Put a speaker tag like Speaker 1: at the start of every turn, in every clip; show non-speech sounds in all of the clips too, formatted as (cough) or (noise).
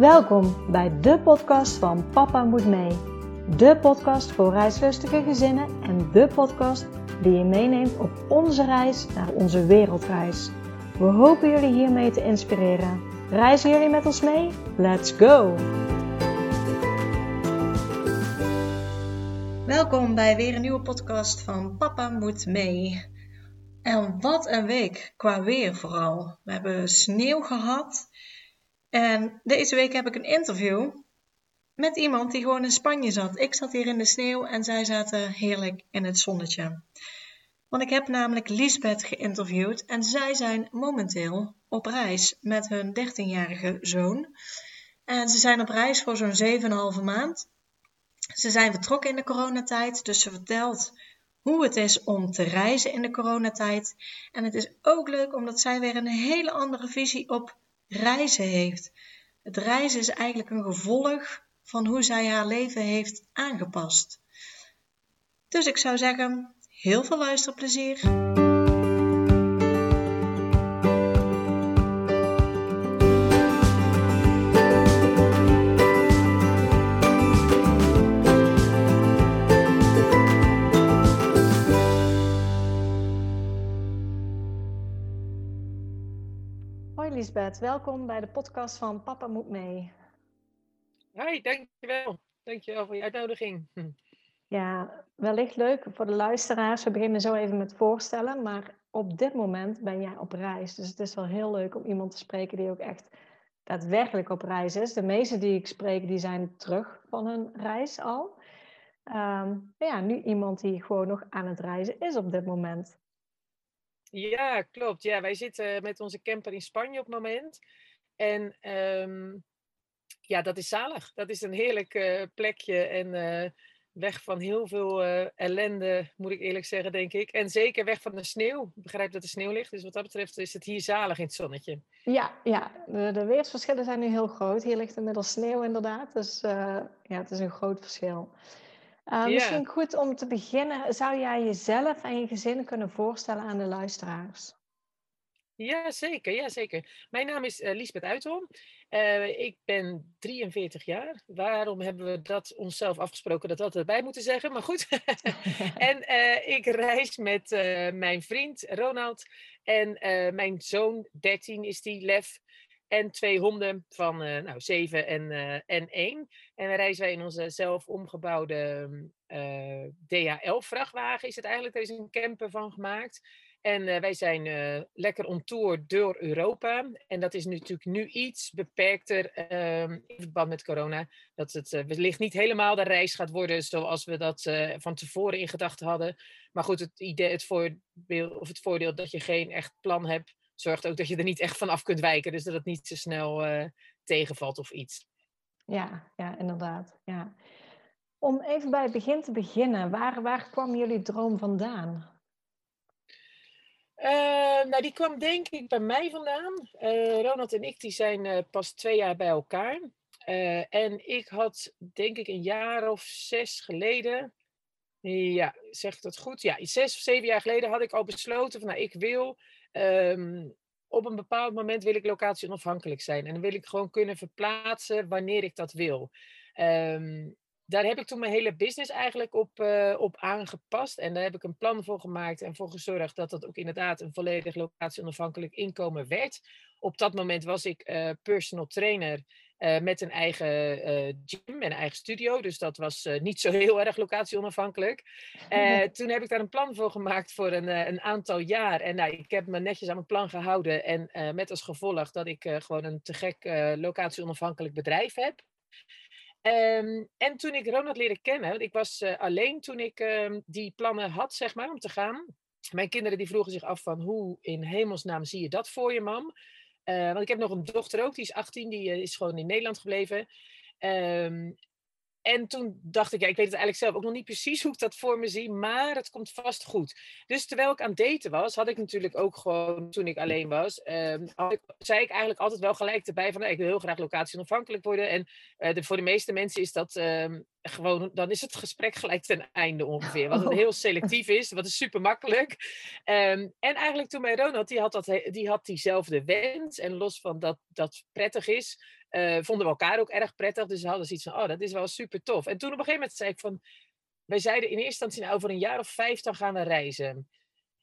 Speaker 1: Welkom bij de podcast van Papa Moet Mee. De podcast voor reislustige gezinnen en de podcast die je meeneemt op onze reis naar onze wereldreis. We hopen jullie hiermee te inspireren. Reizen jullie met ons mee? Let's go! Welkom bij weer een nieuwe podcast van Papa Moet Mee. En wat een week, qua weer vooral. We hebben sneeuw gehad. En deze week heb ik een interview met iemand die gewoon in Spanje zat. Ik zat hier in de sneeuw en zij zaten heerlijk in het zonnetje. Want ik heb namelijk Lisbeth geïnterviewd en zij zijn momenteel op reis met hun 13-jarige zoon. En ze zijn op reis voor zo'n 7,5 maand. Ze zijn vertrokken in de coronatijd, dus ze vertelt hoe het is om te reizen in de coronatijd. En het is ook leuk omdat zij weer een hele andere visie op reizen heeft. Het reizen is eigenlijk een gevolg van hoe zij haar leven heeft aangepast. Dus ik zou zeggen, heel veel luisterplezier. Welkom bij de podcast van Papa Moet Mee.
Speaker 2: Hoi, dankjewel. Dankjewel voor je uitnodiging.
Speaker 1: Ja, wellicht leuk voor de luisteraars. We beginnen zo even met voorstellen, maar op dit moment ben jij op reis. Dus het is wel heel leuk om iemand te spreken die ook echt daadwerkelijk op reis is. De meeste die ik spreek, die zijn terug van hun reis al. Um, maar ja, nu iemand die gewoon nog aan het reizen is op dit moment.
Speaker 2: Ja, klopt. Ja, wij zitten met onze camper in Spanje op het moment. En ehm, ja, dat is zalig. Dat is een heerlijk uh, plekje en uh, weg van heel veel uh, ellende, moet ik eerlijk zeggen, denk ik. En zeker weg van de sneeuw. Ik begrijp dat er sneeuw ligt, dus wat dat betreft is het hier zalig in het zonnetje.
Speaker 1: Ja, ja. De, de weersverschillen zijn nu heel groot. Hier ligt inmiddels sneeuw inderdaad, dus ja, het is een groot verschil. Uh, Misschien goed om te beginnen, zou jij jezelf en je gezin kunnen voorstellen aan de luisteraars?
Speaker 2: Ja, zeker. Ja, zeker. Mijn naam is uh, Lisbeth Uitholm. Uh, ik ben 43 jaar. Waarom hebben we dat onszelf afgesproken dat we dat erbij moeten zeggen? Maar goed. (laughs) en ik reis met mijn vriend Ronald en mijn zoon, 13 is die, Lef. En twee honden van uh, nou, zeven en, uh, en één. En dan reizen wij in onze zelf omgebouwde uh, DHL-vrachtwagen. Is het eigenlijk, er is een camper van gemaakt. En wij zijn lekker on tour door Europa. En dat is natuurlijk nu iets beperkter ehm, in verband met corona. Dat het wellicht niet helemaal de reis gaat worden zoals we dat van tevoren in gedachten hadden. Maar goed, het, idee, het, voordeel, of het voordeel dat je geen echt plan hebt zorgt ook dat je er niet echt van af kunt wijken. Dus dat het niet zo snel uh, tegenvalt of iets.
Speaker 1: Ja, ja, inderdaad. Ja. Om even bij het begin te beginnen, waar, waar kwam jullie droom vandaan?
Speaker 2: Uh, nou, die kwam denk ik bij mij vandaan. Uh, Ronald en ik die zijn pas twee jaar bij elkaar. en ik had denk ik een jaar of zes geleden, ja, zeg ik dat goed? Ja, zes of zeven jaar geleden had ik al besloten van nou, ik wil Um, op een bepaald moment wil ik locatie onafhankelijk zijn. En dan wil ik gewoon kunnen verplaatsen wanneer ik dat wil. Um, daar heb ik toen mijn hele business eigenlijk op, uh, op aangepast. En daar heb ik een plan voor gemaakt en voor gezorgd dat dat ook inderdaad een volledig locatie onafhankelijk inkomen werd. Op dat moment was ik uh, personal trainer uh, met een eigen uh, gym en eigen studio. Dus dat was uh, niet zo heel erg locatie onafhankelijk. (laughs) toen heb ik daar een plan voor gemaakt voor een, een aantal jaar. En nou, ik heb me netjes aan mijn plan gehouden. En met als gevolg dat ik gewoon een te gek locatie onafhankelijk bedrijf heb. Um, en toen ik Ronald leerde kennen, want ik was alleen toen ik um, die plannen had, zeg maar, om te gaan. Mijn kinderen die vroegen zich af van hoe in hemelsnaam zie je dat voor je, mam? Uh, want ik heb nog een dochter ook, die is 18, die uh, is gewoon in Nederland gebleven. Um, en toen dacht ik, ja, ik weet het eigenlijk zelf ook nog niet precies hoe ik dat voor me zie, maar het komt vast goed. Dus terwijl ik aan het daten was, had ik natuurlijk ook gewoon, toen ik alleen was, um, ik, zei ik eigenlijk altijd wel gelijk erbij van, nou, ik wil heel graag locatie onafhankelijk worden. En de, voor de meeste mensen is dat um, gewoon, dan is het gesprek gelijk ten einde ongeveer. Wat oh. (laughs) heel selectief is, wat is super makkelijk. Um, en eigenlijk toen bij Ronald, die had, dat, die had diezelfde wens. En los van dat dat prettig is, vonden we elkaar ook erg prettig. Dus ze hadden zoiets van, oh, dat is wel super tof. En toen op een gegeven moment zei ik van, wij zeiden in eerste instantie, nou, over een jaar of vijf dan gaan we reizen.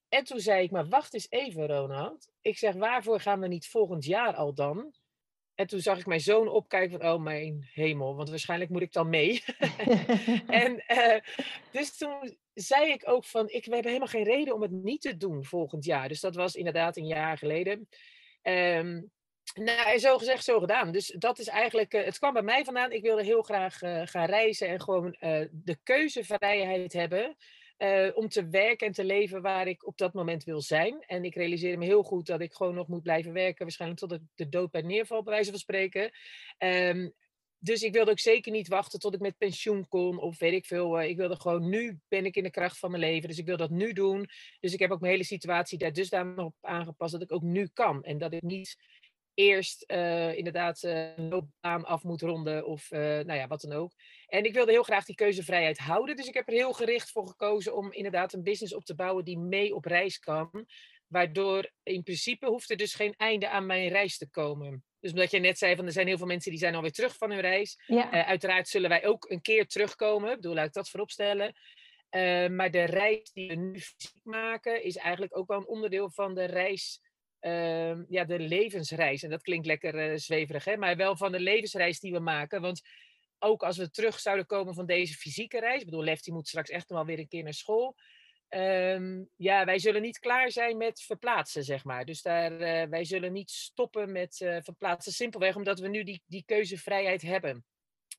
Speaker 2: En toen zei ik, maar wacht eens even, Ronald. Ik zeg, waarvoor gaan we niet volgend jaar al dan? En toen zag ik mijn zoon opkijken van, oh mijn hemel, want waarschijnlijk moet ik dan mee. (laughs) en uh, dus toen zei ik ook van, ik, we hebben helemaal geen reden om het niet te doen volgend jaar. Dus dat was inderdaad een jaar geleden. Um, nou, zo gezegd, zo gedaan. Dus dat is eigenlijk, uh, het kwam bij mij vandaan. Ik wilde heel graag uh, gaan reizen en gewoon de keuzevrijheid hebben. Uh, om te werken en te leven waar ik op dat moment wil zijn. En ik realiseerde me heel goed dat ik gewoon nog moet blijven werken, waarschijnlijk tot ik de dood bij neerval, bij wijze van spreken. Um, dus ik wilde ook zeker niet wachten tot ik met pensioen kon of weet ik veel. Uh, ik wilde gewoon, nu ben ik in de kracht van mijn leven, dus ik wil dat nu doen. Dus ik heb ook mijn hele situatie daar dusdanig op aangepast dat ik ook nu kan. En dat ik niet eerst uh, inderdaad uh, een loopbaan af moet ronden of uh, nou ja, wat dan ook. En ik wilde heel graag die keuzevrijheid houden. Dus ik heb er heel gericht voor gekozen om inderdaad een business op te bouwen die mee op reis kan. Waardoor in principe hoeft er dus geen einde aan mijn reis te komen. Dus omdat je net zei, van er zijn heel veel mensen die zijn alweer terug van hun reis. Ja. uiteraard zullen wij ook een keer terugkomen. Ik bedoel, laat ik dat voorop stellen. maar de reis die we nu fysiek maken, is eigenlijk ook wel een onderdeel van de reis uh, ja, de levensreis. En dat klinkt lekker uh, zweverig, hè? maar wel van de levensreis die we maken. Want ook als we terug zouden komen van deze fysieke reis, ik bedoel, Lefty moet straks echt wel weer een keer naar school. Um, ja, wij zullen niet klaar zijn met verplaatsen, zeg maar. Dus daar, uh, wij zullen niet stoppen met uh, verplaatsen, simpelweg omdat we nu die, die keuzevrijheid hebben.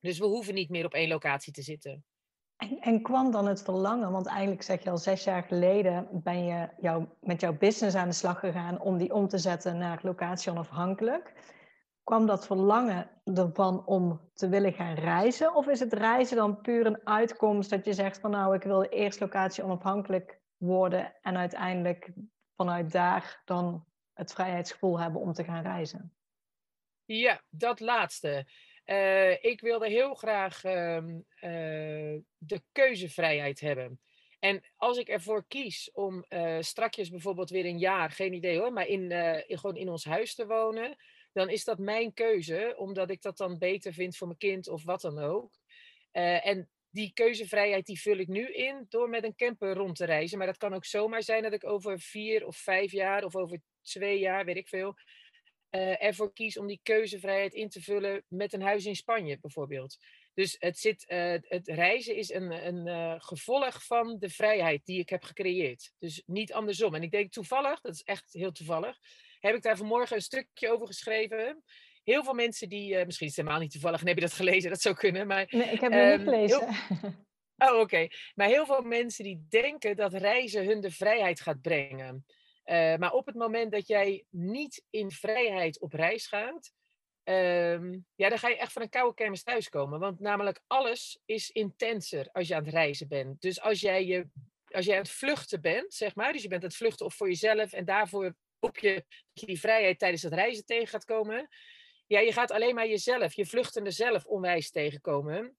Speaker 2: Dus we hoeven niet meer op één locatie te zitten.
Speaker 3: En, en, kwam dan het verlangen, want eigenlijk zeg je al zes jaar geleden ben je jou, met jouw business aan de slag gegaan om die om te zetten naar locatie onafhankelijk. Kwam dat verlangen ervan om te willen gaan reizen? Of is het reizen dan puur een uitkomst dat je zegt van nou ik wil eerst locatie onafhankelijk worden en uiteindelijk vanuit daar dan het vrijheidsgevoel hebben om te gaan reizen?
Speaker 2: Ja, dat laatste. Uh, ik wilde heel graag uh, uh, de keuzevrijheid hebben. En als ik ervoor kies om uh, strakjes bijvoorbeeld weer een jaar, geen idee hoor, maar in, in, gewoon in ons huis te wonen, dan is dat mijn keuze, omdat ik dat dan beter vind voor mijn kind of wat dan ook. en die keuzevrijheid die vul ik nu in door met een camper rond te reizen. Maar dat kan ook zomaar zijn dat ik over vier of vijf jaar of over twee jaar, weet ik veel, uh, ervoor kies om die keuzevrijheid in te vullen met een huis in Spanje bijvoorbeeld. Dus het, zit, uh, het reizen is een, een uh, gevolg van de vrijheid die ik heb gecreëerd. Dus niet andersom. En ik denk toevallig, dat is echt heel toevallig, heb ik daar vanmorgen een stukje over geschreven. Heel veel mensen die, misschien is het helemaal niet toevallig en heb je dat gelezen, dat zou kunnen. Maar,
Speaker 3: nee, ik heb het um, niet gelezen.
Speaker 2: Heel... Oh, oké. Okay. Maar heel veel mensen die denken dat reizen hun de vrijheid gaat brengen. Uh, maar op het moment dat jij niet in vrijheid op reis gaat, um, ja, dan ga je echt van een koude kermis thuiskomen. Want namelijk alles is intenser als je aan het reizen bent. Dus als jij, je, als jij aan het vluchten bent, zeg maar, dus je bent aan het vluchten of voor jezelf en daarvoor hoop je dat je die vrijheid tijdens het reizen tegen gaat komen. Ja, je gaat alleen maar jezelf, je vluchtende zelf onwijs tegenkomen.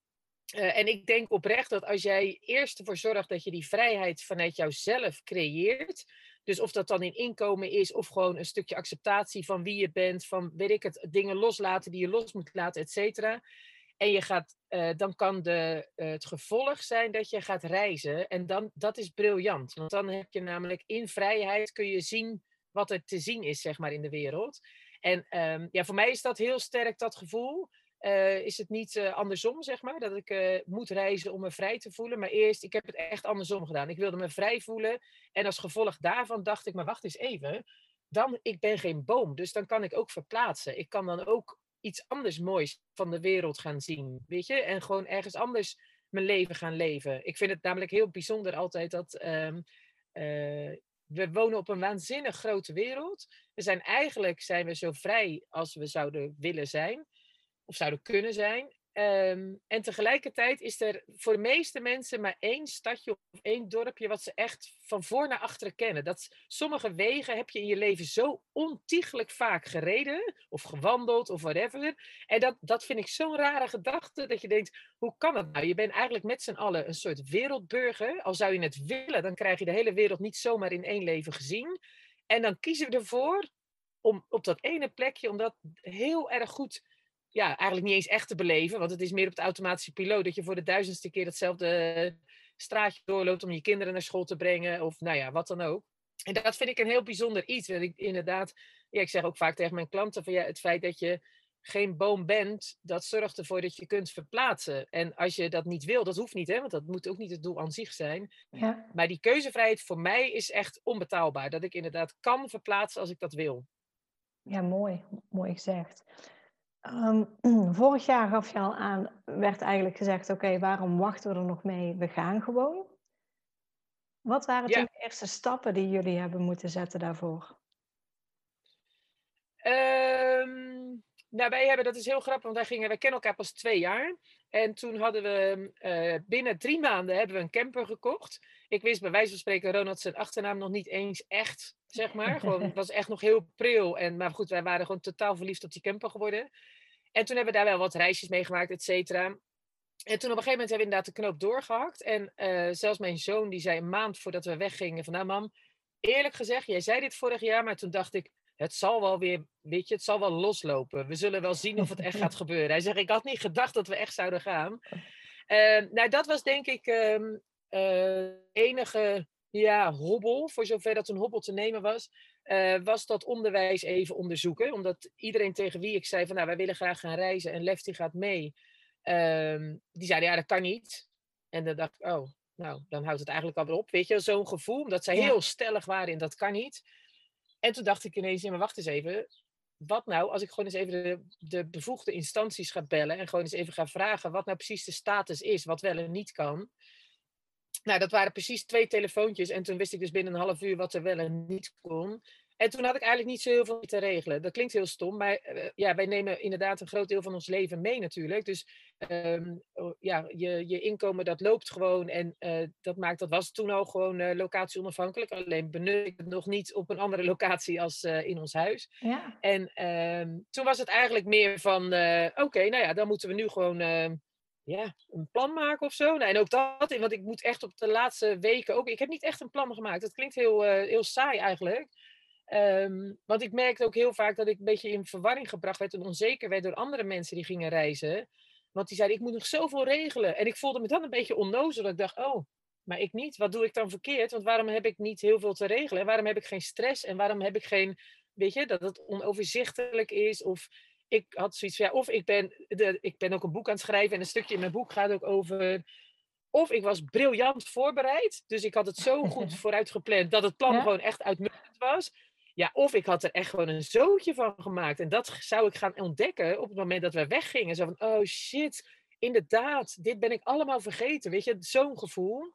Speaker 2: Uh, en ik denk oprecht dat als jij eerst ervoor zorgt dat je die vrijheid vanuit jouzelf creëert, dus of dat dan in inkomen is of gewoon een stukje acceptatie van wie je bent, van weet ik het, dingen loslaten die je los moet laten, et cetera. En je gaat, uh, dan kan de, uh, het gevolg zijn dat je gaat reizen. En dan, dat is briljant. Want dan heb je namelijk in vrijheid kun je zien wat er te zien is, zeg maar, in de wereld. En um, ja, voor mij is dat heel sterk dat gevoel. Uh, is het niet uh, andersom, zeg maar, dat ik uh, moet reizen om me vrij te voelen. Maar eerst, ik heb het echt andersom gedaan. Ik wilde me vrij voelen. En als gevolg daarvan dacht ik, maar wacht eens even. Dan, ik ben geen boom, dus dan kan ik ook verplaatsen. Ik kan dan ook iets anders moois van de wereld gaan zien, weet je? En gewoon ergens anders mijn leven gaan leven. Ik vind het namelijk heel bijzonder altijd dat... Um, we wonen op een waanzinnig grote wereld. We zijn eigenlijk zijn we zo vrij als we zouden willen zijn of zouden kunnen zijn. Um, en tegelijkertijd is er voor de meeste mensen maar één stadje of één dorpje wat ze echt van voor naar achteren kennen. Dat sommige wegen heb je in je leven zo ontiegelijk vaak gereden of gewandeld of whatever. En dat, dat vind ik zo'n rare gedachte dat je denkt, hoe kan dat nou? Je bent eigenlijk met z'n allen een soort wereldburger. Al zou je het willen, dan krijg je de hele wereld niet zomaar in één leven gezien. En dan kiezen we ervoor om op dat ene plekje, om dat heel erg goed ja, eigenlijk niet eens echt te beleven. Want het is meer op de automatische piloot. Dat je voor de duizendste keer datzelfde straatje doorloopt om je kinderen naar school te brengen. Of nou ja, wat dan ook. En dat vind ik een heel bijzonder iets. Want ik inderdaad, ja, ik zeg ook vaak tegen mijn klanten van ja, het feit dat je geen boom bent, dat zorgt ervoor dat je kunt verplaatsen. En als je dat niet wil, dat hoeft niet, hè, want dat moet ook niet het doel aan zich zijn. Ja. Maar die keuzevrijheid voor mij is echt onbetaalbaar. Dat ik inderdaad kan verplaatsen als ik dat wil.
Speaker 1: Ja, mooi. Mooi gezegd. Ehm, (clears throat) vorig jaar gaf je al aan, werd eigenlijk gezegd: oké, waarom wachten we er nog mee? We gaan gewoon. Wat waren toen de eerste stappen die jullie hebben moeten zetten daarvoor?
Speaker 2: Um, nou, wij hebben, dat is heel grappig, want wij, gingen, wij kennen elkaar pas twee jaar. En toen hadden we uh, binnen drie maanden hebben we een camper gekocht. Ik wist bij wijze van spreken Ronald zijn achternaam nog niet eens echt, zeg maar. (laughs) Gewoon, het was echt nog heel pril. En, maar goed, wij waren gewoon totaal verliefd op die camper geworden. En toen hebben we daar wel wat reisjes meegemaakt, et cetera. En toen op een gegeven moment hebben we inderdaad de knoop doorgehakt. En uh, zelfs mijn zoon die zei een maand voordat we weggingen van nou mam, eerlijk gezegd, jij zei dit vorig jaar, maar toen dacht ik, het zal wel weer, weet je, het zal wel loslopen. We zullen wel zien of het echt gaat (laughs) gebeuren. Hij zegt, ik had niet gedacht dat we echt zouden gaan. Uh, nou, dat was denk ik um, uh, enige ja, hobbel, voor zover dat een hobbel te nemen was, uh, was dat onderwijs even onderzoeken. Omdat iedereen tegen wie ik zei van, nou, wij willen graag gaan reizen en Lefty gaat mee, uh, die zeiden, ja, dat kan niet. En dan dacht ik, oh, nou, dan houdt het eigenlijk alweer op. Weet je, zo'n gevoel, omdat zij heel stellig waren in dat kan niet. En toen dacht ik ineens, ja, maar wacht eens even. Wat nou als ik gewoon eens even de, de bevoegde instanties ga bellen en gewoon eens even ga vragen wat nou precies de status is, wat wel en niet kan. Nou, dat waren precies twee telefoontjes en toen wist ik dus binnen een half uur wat er wel en niet kon. En toen had ik eigenlijk niet zo heel veel te regelen. Dat klinkt heel stom, maar uh, ja, wij nemen inderdaad een groot deel van ons leven mee natuurlijk. Dus um, ja, je, je inkomen dat loopt gewoon en uh, dat maakt, dat was toen al gewoon uh, locatie onafhankelijk. Alleen benut ik het nog niet op een andere locatie als in ons huis. Ja. En um, toen was het eigenlijk meer van, oké, okay, nou ja, dan moeten we nu gewoon ehm, ja, een plan maken of zo. En ook dat, want ik moet echt op de laatste weken ook. Ik heb niet echt een plan gemaakt. Dat klinkt heel, heel saai eigenlijk. Um, want ik merkte ook heel vaak dat ik een beetje in verwarring gebracht werd en onzeker werd door andere mensen die gingen reizen. Want die zeiden, ik moet nog zoveel regelen. En ik voelde me dan een beetje onnozel. Ik dacht, oh, maar ik niet. Wat doe ik dan verkeerd? Want waarom heb ik niet heel veel te regelen? En waarom heb ik geen stress? En waarom heb ik geen, weet je, dat het onoverzichtelijk is? Of ik had zoiets van, ja, of ik ben, de, ik ben ook een boek aan het schrijven en een stukje in mijn boek gaat ook over of ik was briljant voorbereid. Dus ik had het zo (laughs) goed vooruit gepland dat het plan gewoon echt uitmuntend was. Ja, of ik had er echt gewoon een zootje van gemaakt. En dat zou ik gaan ontdekken op het moment dat we weggingen. Zo van, oh shit, inderdaad, dit ben ik allemaal vergeten. Weet je, zo'n gevoel.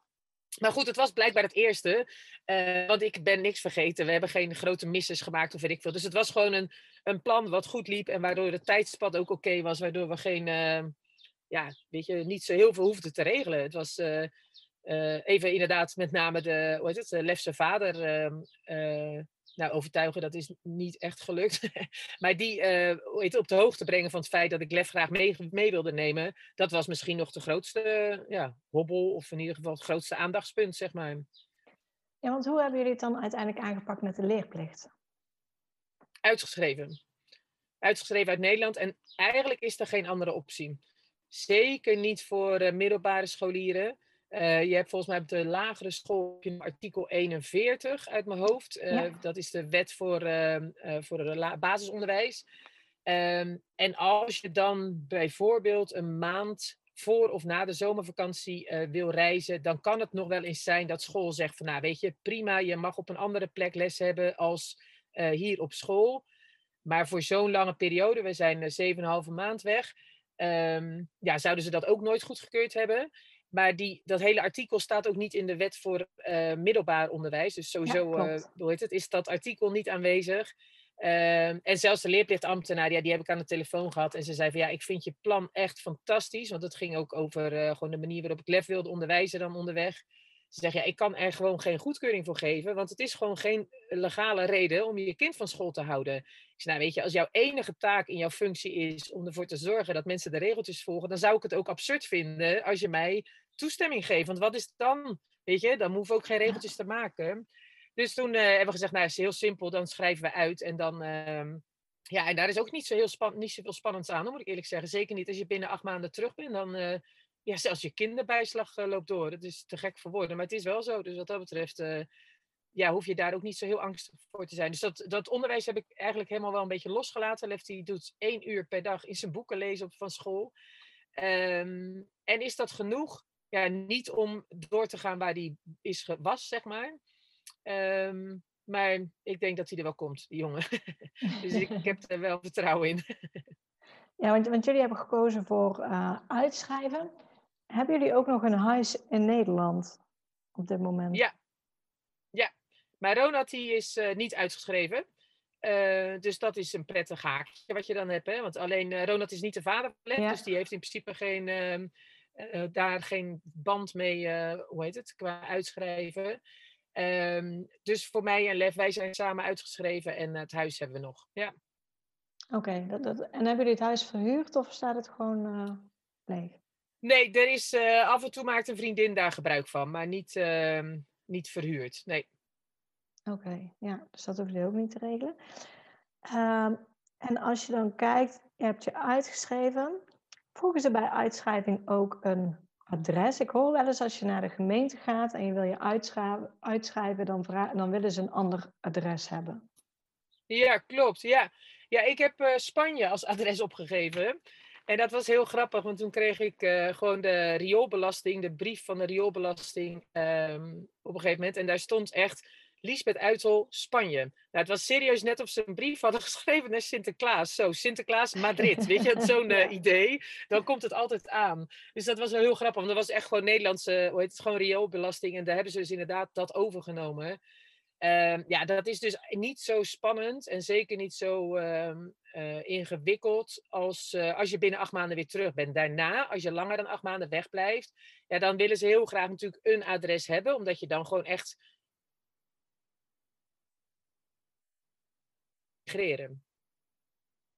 Speaker 2: Maar goed, het was blijkbaar het eerste. Uh, want ik ben niks vergeten. We hebben geen grote misses gemaakt of weet ik veel. Dus het was gewoon een, een plan wat goed liep. En waardoor het tijdspad ook oké was. Waardoor we geen, uh, ja, weet je, niet zo heel veel hoefden te regelen. Het was uh, even inderdaad met name de, hoe heet het, de Lefse vader ehm, nou, overtuigen, dat is niet echt gelukt. (laughs) maar die uh, het, op de hoogte brengen van het feit dat ik Lef graag mee, mee, wilde nemen, dat was misschien nog de grootste ja, hobbel, of in ieder geval het grootste aandachtspunt, zeg maar.
Speaker 1: Ja, want hoe hebben jullie het dan uiteindelijk aangepakt met de leerplicht?
Speaker 2: Uitgeschreven. Uitgeschreven uit Nederland. En eigenlijk is er geen andere optie. Zeker niet voor uh, middelbare scholieren. Uh, je hebt volgens mij op de lagere school artikel 41 uit mijn hoofd. Uh, ja. Dat is de wet voor, uh, voor het basisonderwijs. Um, en als je dan bijvoorbeeld een maand voor of na de zomervakantie wil reizen, dan kan het nog wel eens zijn dat school zegt van nou weet je, prima, je mag op een andere plek les hebben als hier op school. Maar voor zo'n lange periode, we zijn 7,5 maand weg, um, ja, zouden ze dat ook nooit goedgekeurd hebben. Maar die, dat hele artikel staat ook niet in de wet voor uh, middelbaar onderwijs. Dus sowieso ja, uh, hoe heet het, is dat artikel niet aanwezig. Uh, en zelfs de leerplichtambtenaar, ja, die heb ik aan de telefoon gehad. En ze zei van ja, ik vind je plan echt fantastisch. Want het ging ook over uh, gewoon de manier waarop ik lef wilde onderwijzen dan onderweg. Ze zegt ja, ik kan er gewoon geen goedkeuring voor geven. Want het is gewoon geen legale reden om je kind van school te houden. Ik zei, nou weet je, als jouw enige taak in jouw functie is om ervoor te zorgen dat mensen de regeltjes volgen. Dan zou ik het ook absurd vinden als je mij toestemming geven. Want wat is dan? Weet je, dan hoeven we ook geen regeltjes te maken. Dus toen uh, hebben we gezegd, nou, is heel simpel, dan schrijven we uit en dan, uh, ja, en daar is ook niet zo heel span niet zoveel spannends aan, moet ik eerlijk zeggen. Zeker niet als je binnen acht maanden terug bent. Dan, uh, ja, zelfs je kinderbijslag uh, loopt door. Dat is te gek voor woorden. Maar het is wel zo. Dus wat dat betreft, uh, ja, hoef je daar ook niet zo heel angstig voor te zijn. Dus dat, dat onderwijs heb ik eigenlijk helemaal wel een beetje losgelaten. Lefty doet één uur per dag in zijn boeken lezen op, van school. Um, en is dat genoeg? Ja, niet om door te gaan waar die is, was, zeg maar. Um, maar ik denk dat hij er wel komt, die jongen. (laughs) dus ik, heb er wel vertrouwen in. (laughs)
Speaker 1: ja, want, jullie hebben gekozen voor uh, uitschrijven. Hebben jullie ook nog een huis in Nederland op dit moment?
Speaker 2: Ja, ja. maar Ronald die is uh, niet uitgeschreven. Uh, dus dat is een prettig haakje wat je dan hebt. Hè? Want alleen uh, Ronald is niet de vader ja. dus die heeft in principe geen, uh, daar geen band mee, hoe heet het, qua uitschrijven. Um, dus voor mij en Lef, wij zijn samen uitgeschreven en het huis hebben we nog. Ja.
Speaker 1: Oké, okay, dat, dat, en hebben jullie het huis verhuurd of staat het gewoon leeg?
Speaker 2: Nee, er is, af en toe maakt een vriendin daar gebruik van, maar niet, ehm, niet verhuurd. Nee.
Speaker 1: Oké, okay, ja, dus dat hoef je ook niet te regelen. Um, en als je dan kijkt, je hebt je uitgeschreven. Vroegen ze bij uitschrijving ook een adres? Ik hoor wel eens als je naar de gemeente gaat en je wil je uitschrijven, uitschrijven dan, dan willen ze een ander adres hebben.
Speaker 2: Ja, klopt. Ja, ja ik heb uh, Spanje als (laughs) adres opgegeven. En dat was heel grappig, want toen kreeg ik uh, gewoon de rioolbelasting, de brief van de rioolbelasting um, op een gegeven moment. En daar stond echt Liesbeth Uitel, Spanje. Nou, het was serieus net of ze een brief hadden (laughs) geschreven naar Sinterklaas. Zo, Sinterklaas, Madrid. Weet je, (laughs) zo'n uh, idee. Dan komt het altijd aan. Dus dat was wel heel grappig, want dat was echt gewoon Nederlandse, hoe heet het, gewoon rioolbelasting. En daar hebben ze dus inderdaad dat overgenomen. Uh, ja, dat is dus niet zo spannend en zeker niet zo uh, uh, ingewikkeld als uh, als je binnen acht maanden weer terug bent. Daarna, als je langer dan acht maanden wegblijft, ja, dan willen ze heel graag natuurlijk een adres hebben, omdat je dan gewoon echt.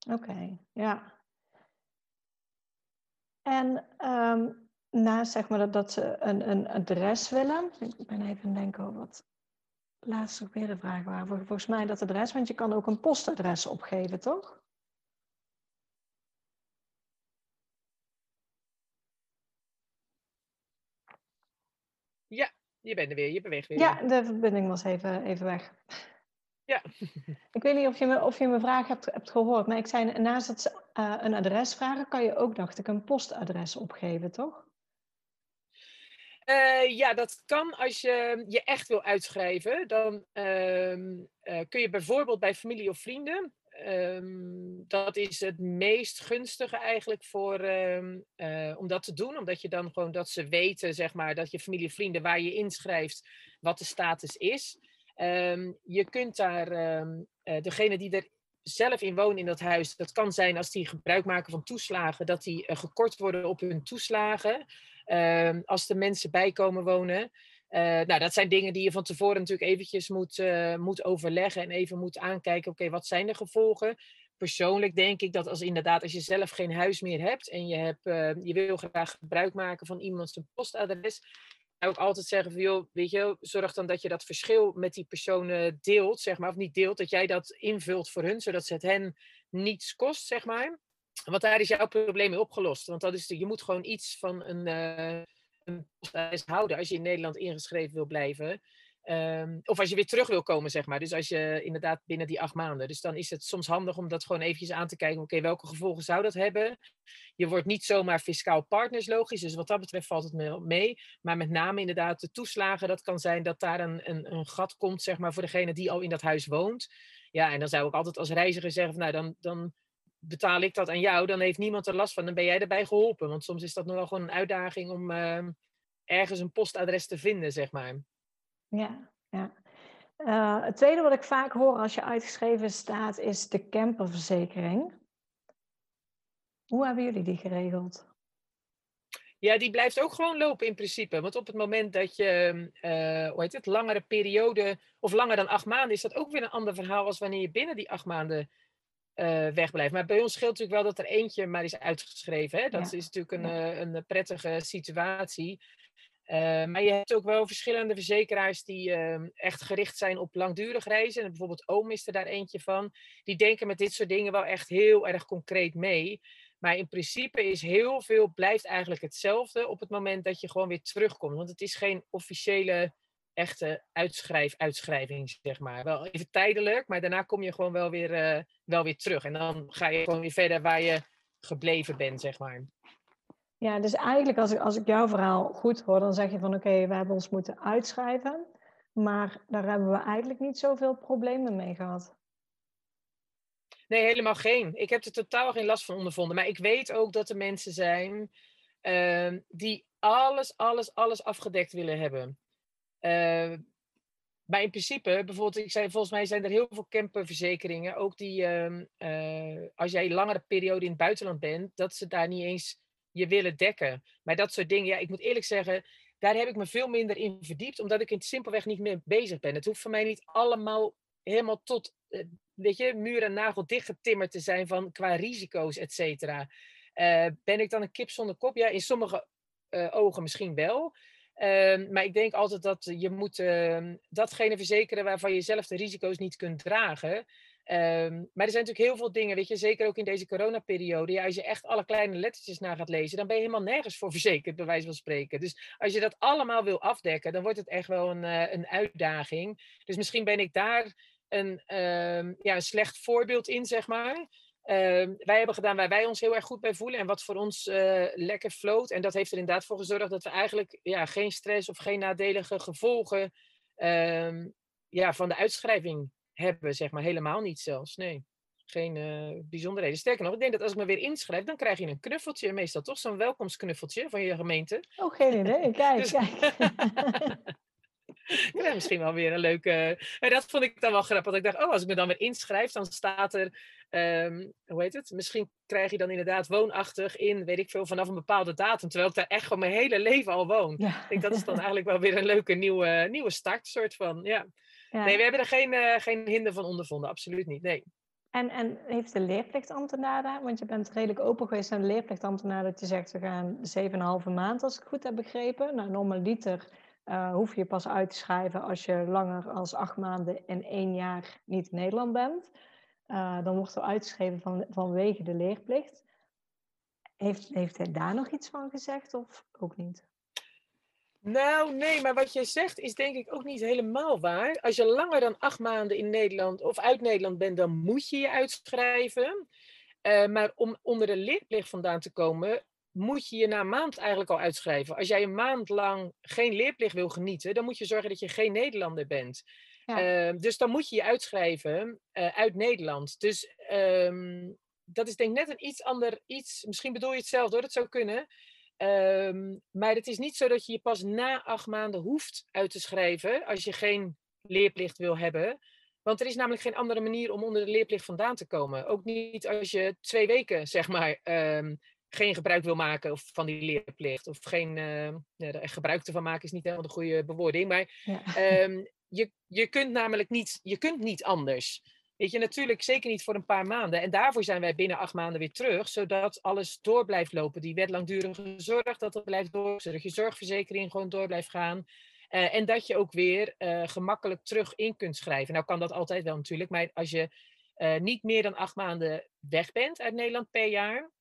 Speaker 1: Oké, ja. En um, naast zeg maar dat, dat ze een, een adres willen, ik ben even denken over wat laatst ook weer de vraag waren. Volgens mij dat adres, want je kan ook een postadres opgeven, toch?
Speaker 2: Ja, je bent er weer, je beweegt weer.
Speaker 1: Ja, de verbinding was even, even weg.
Speaker 2: Ja. (laughs)
Speaker 1: Ik weet niet of je, me, of je mijn vraag hebt, hebt gehoord, maar ik zei naast ze uh, een adres vragen, kan je ook, dacht ik, een postadres opgeven, toch?
Speaker 2: Uh, ja, dat kan als je je echt wil uitschrijven. Dan uh, uh, kun je bijvoorbeeld bij familie of vrienden. Um, dat is het meest gunstige eigenlijk voor, um, om dat te doen. Omdat je dan gewoon dat ze weten, zeg maar, dat je familie of vrienden waar je inschrijft, wat de status is. Je kunt daar, degene die er zelf in wonen in dat huis, dat kan zijn als die gebruik maken van toeslagen, dat die gekort worden op hun toeslagen. Um, als er mensen bij komen wonen. Uh, nou, dat zijn dingen die je van tevoren natuurlijk eventjes moet, moet overleggen en even moet aankijken. Oké, wat zijn de gevolgen? Persoonlijk denk ik dat als inderdaad, als je zelf geen huis meer hebt en je, hebt, je wil graag gebruik maken van iemands postadres, ook altijd zeggen van, joh, weet je, zorg dan dat je dat verschil met die personen deelt, zeg maar, of niet deelt, dat jij dat invult voor hun, zodat het hen niets kost, zeg maar. Want daar is jouw probleem mee opgelost. Want dat is, je moet gewoon iets van een, uh, een houden als je in Nederland ingeschreven wil blijven. Um, of als je weer terug wil komen, zeg maar. Dus als je inderdaad binnen die acht maanden. Dus dan is het soms handig om dat gewoon eventjes aan te kijken. Oké, welke gevolgen zou dat hebben? Je wordt niet zomaar fiscaal partners, logisch. Dus wat dat betreft valt het mee. Maar met name inderdaad de toeslagen. Dat kan zijn dat daar een, een, een gat komt, zeg maar, voor degene die al in dat huis woont. Ja, en dan zou ik altijd als reiziger zeggen van, nou, dan, dan betaal ik dat aan jou. Dan heeft niemand er last van. Dan ben jij erbij geholpen. Want soms is dat nog wel gewoon een uitdaging om uh, ergens een postadres te vinden, zeg maar.
Speaker 1: Ja, ja. Uh, het tweede wat ik vaak hoor als je uitgeschreven staat, is de camperverzekering. Hoe hebben jullie die geregeld?
Speaker 2: Ja, die blijft ook gewoon lopen in principe. Want op het moment dat je, uh, hoe heet het, langere periode, of langer dan acht maanden, is dat ook weer een ander verhaal als wanneer je binnen die acht maanden uh, wegblijft. Maar bij ons scheelt natuurlijk wel dat er eentje maar is uitgeschreven. Hè? Dat ja. is natuurlijk een, ja. een prettige situatie. Uh, maar je hebt ook wel verschillende verzekeraars die uh, echt gericht zijn op langdurig reizen. En bijvoorbeeld Oom is er daar eentje van. Die denken met dit soort dingen wel echt heel erg concreet mee. Maar in principe is heel veel, blijft eigenlijk hetzelfde op het moment dat je gewoon weer terugkomt. Want het is geen officiële, echte uitschrijf, uitschrijving, zeg maar. Wel even tijdelijk, maar daarna kom je gewoon wel weer, uh, wel weer terug. En dan ga je gewoon weer verder waar je gebleven bent, zeg maar.
Speaker 1: Ja, dus eigenlijk als ik, als ik jouw verhaal goed hoor, dan zeg je van oké, we hebben ons moeten uitschrijven. Maar daar hebben we eigenlijk niet zoveel problemen mee gehad.
Speaker 2: Nee, helemaal geen. Ik heb er totaal geen last van ondervonden. Maar ik weet ook dat er mensen zijn uh, die alles, alles, alles afgedekt willen hebben. Uh, maar in principe, bijvoorbeeld, ik zei, volgens mij zijn er heel veel camperverzekeringen, ook die, uh, als jij een langere periode in het buitenland bent, dat ze daar niet eens je willen dekken. Maar dat soort dingen, ja, ik moet eerlijk zeggen, daar heb ik me veel minder in verdiept, omdat ik het simpelweg niet meer bezig ben. Het hoeft voor mij niet allemaal helemaal tot eh, weet je, muur en nagel dichtgetimmerd te zijn van qua risico's, et cetera. Uh, ben ik dan een kip zonder kop? Ja, in sommige ogen misschien wel. Uh, maar ik denk altijd dat je moet ehm, datgene verzekeren waarvan je zelf de risico's niet kunt dragen. Ehm, maar er zijn natuurlijk heel veel dingen, weet je, zeker ook in deze coronaperiode. Ja, als je echt alle kleine lettertjes na gaat lezen, dan ben je helemaal nergens voor verzekerd, bij wijze van spreken. Dus als je dat allemaal wil afdekken, dan wordt het echt wel een, een uitdaging. Dus misschien ben ik daar een, ja, een slecht voorbeeld in, zeg maar. Uh, wij hebben gedaan waar wij ons heel erg goed bij voelen en wat voor ons uh, lekker floot. En dat heeft er inderdaad voor gezorgd dat we eigenlijk ja, geen stress of geen nadelige gevolgen uh, ja, van de uitschrijving hebben, zeg maar. Helemaal niet zelfs, nee. Geen uh, bijzonderheden. Sterker nog, ik denk dat als ik me weer inschrijf, dan krijg je een knuffeltje. Meestal toch zo'n welkomstknuffeltje van je gemeente.
Speaker 1: Oh, geen idee. (laughs) Kijk, dus... kijk. (laughs)
Speaker 2: ja, misschien wel weer een leuke. En dat vond ik dan wel grappig. Ik dacht, oh, als ik me dan weer inschrijf, dan staat er. Um, hoe heet het? Misschien krijg je dan inderdaad woonachtig in, weet ik veel, vanaf een bepaalde datum. Terwijl ik daar echt gewoon mijn hele leven al woon. Ja. Ik denk dat is dan eigenlijk wel weer een leuke nieuwe, nieuwe start, soort van. Ja. ja. Nee, we hebben er geen, uh, geen hinder van ondervonden. Absoluut niet. Nee.
Speaker 1: En, en heeft de leerplichtambtenaar daar, want je bent redelijk open geweest aan de leerplichtambtenaar, dat je zegt we gaan 7,5 maand, als ik goed heb begrepen. Nou, normaliter uh, hoef je pas uit te schrijven als je langer als acht maanden en één jaar niet in Nederland bent. Uh, dan wordt er uitgeschreven van, vanwege de leerplicht. Heeft, heeft hij daar nog iets van gezegd of ook niet?
Speaker 2: Nou, nee, maar wat jij zegt is denk ik ook niet helemaal waar. Als je langer dan acht maanden in Nederland of uit Nederland bent, dan moet je je uitschrijven. Uh, maar om onder de leerplicht vandaan te komen, moet je je na maand eigenlijk al uitschrijven. Als jij een maand lang geen leerplicht wil genieten, dan moet je zorgen dat je geen Nederlander bent. Ja. Uh, dus dan moet je je uitschrijven uh, uit Nederland. Dus um, dat is denk ik net een iets ander iets. Misschien bedoel je hetzelfde hoor, dat zou kunnen. Um, maar het is niet zo dat je je pas na acht maanden hoeft uit te schrijven als je geen leerplicht wil hebben. Want er is namelijk geen andere manier om onder de leerplicht vandaan te komen. Ook niet als je twee weken, zeg maar, um, geen gebruik wil maken of van die leerplicht. Of geen uh, ja, gebruik ervan maken is niet helemaal de goede bewoording. Maar ja. um, je, je kunt namelijk niet, je kunt niet anders. Weet je, natuurlijk zeker niet voor een paar maanden. En daarvoor zijn wij binnen acht maanden weer terug, zodat alles door blijft lopen. Die wet langdurige zorg, dat dat blijft door, zodat je zorgverzekering gewoon door blijft gaan. Uh, en dat je ook weer uh, gemakkelijk terug in kunt schrijven. Nou kan dat altijd wel natuurlijk, maar als je uh, niet meer dan acht maanden weg bent uit Nederland per jaar,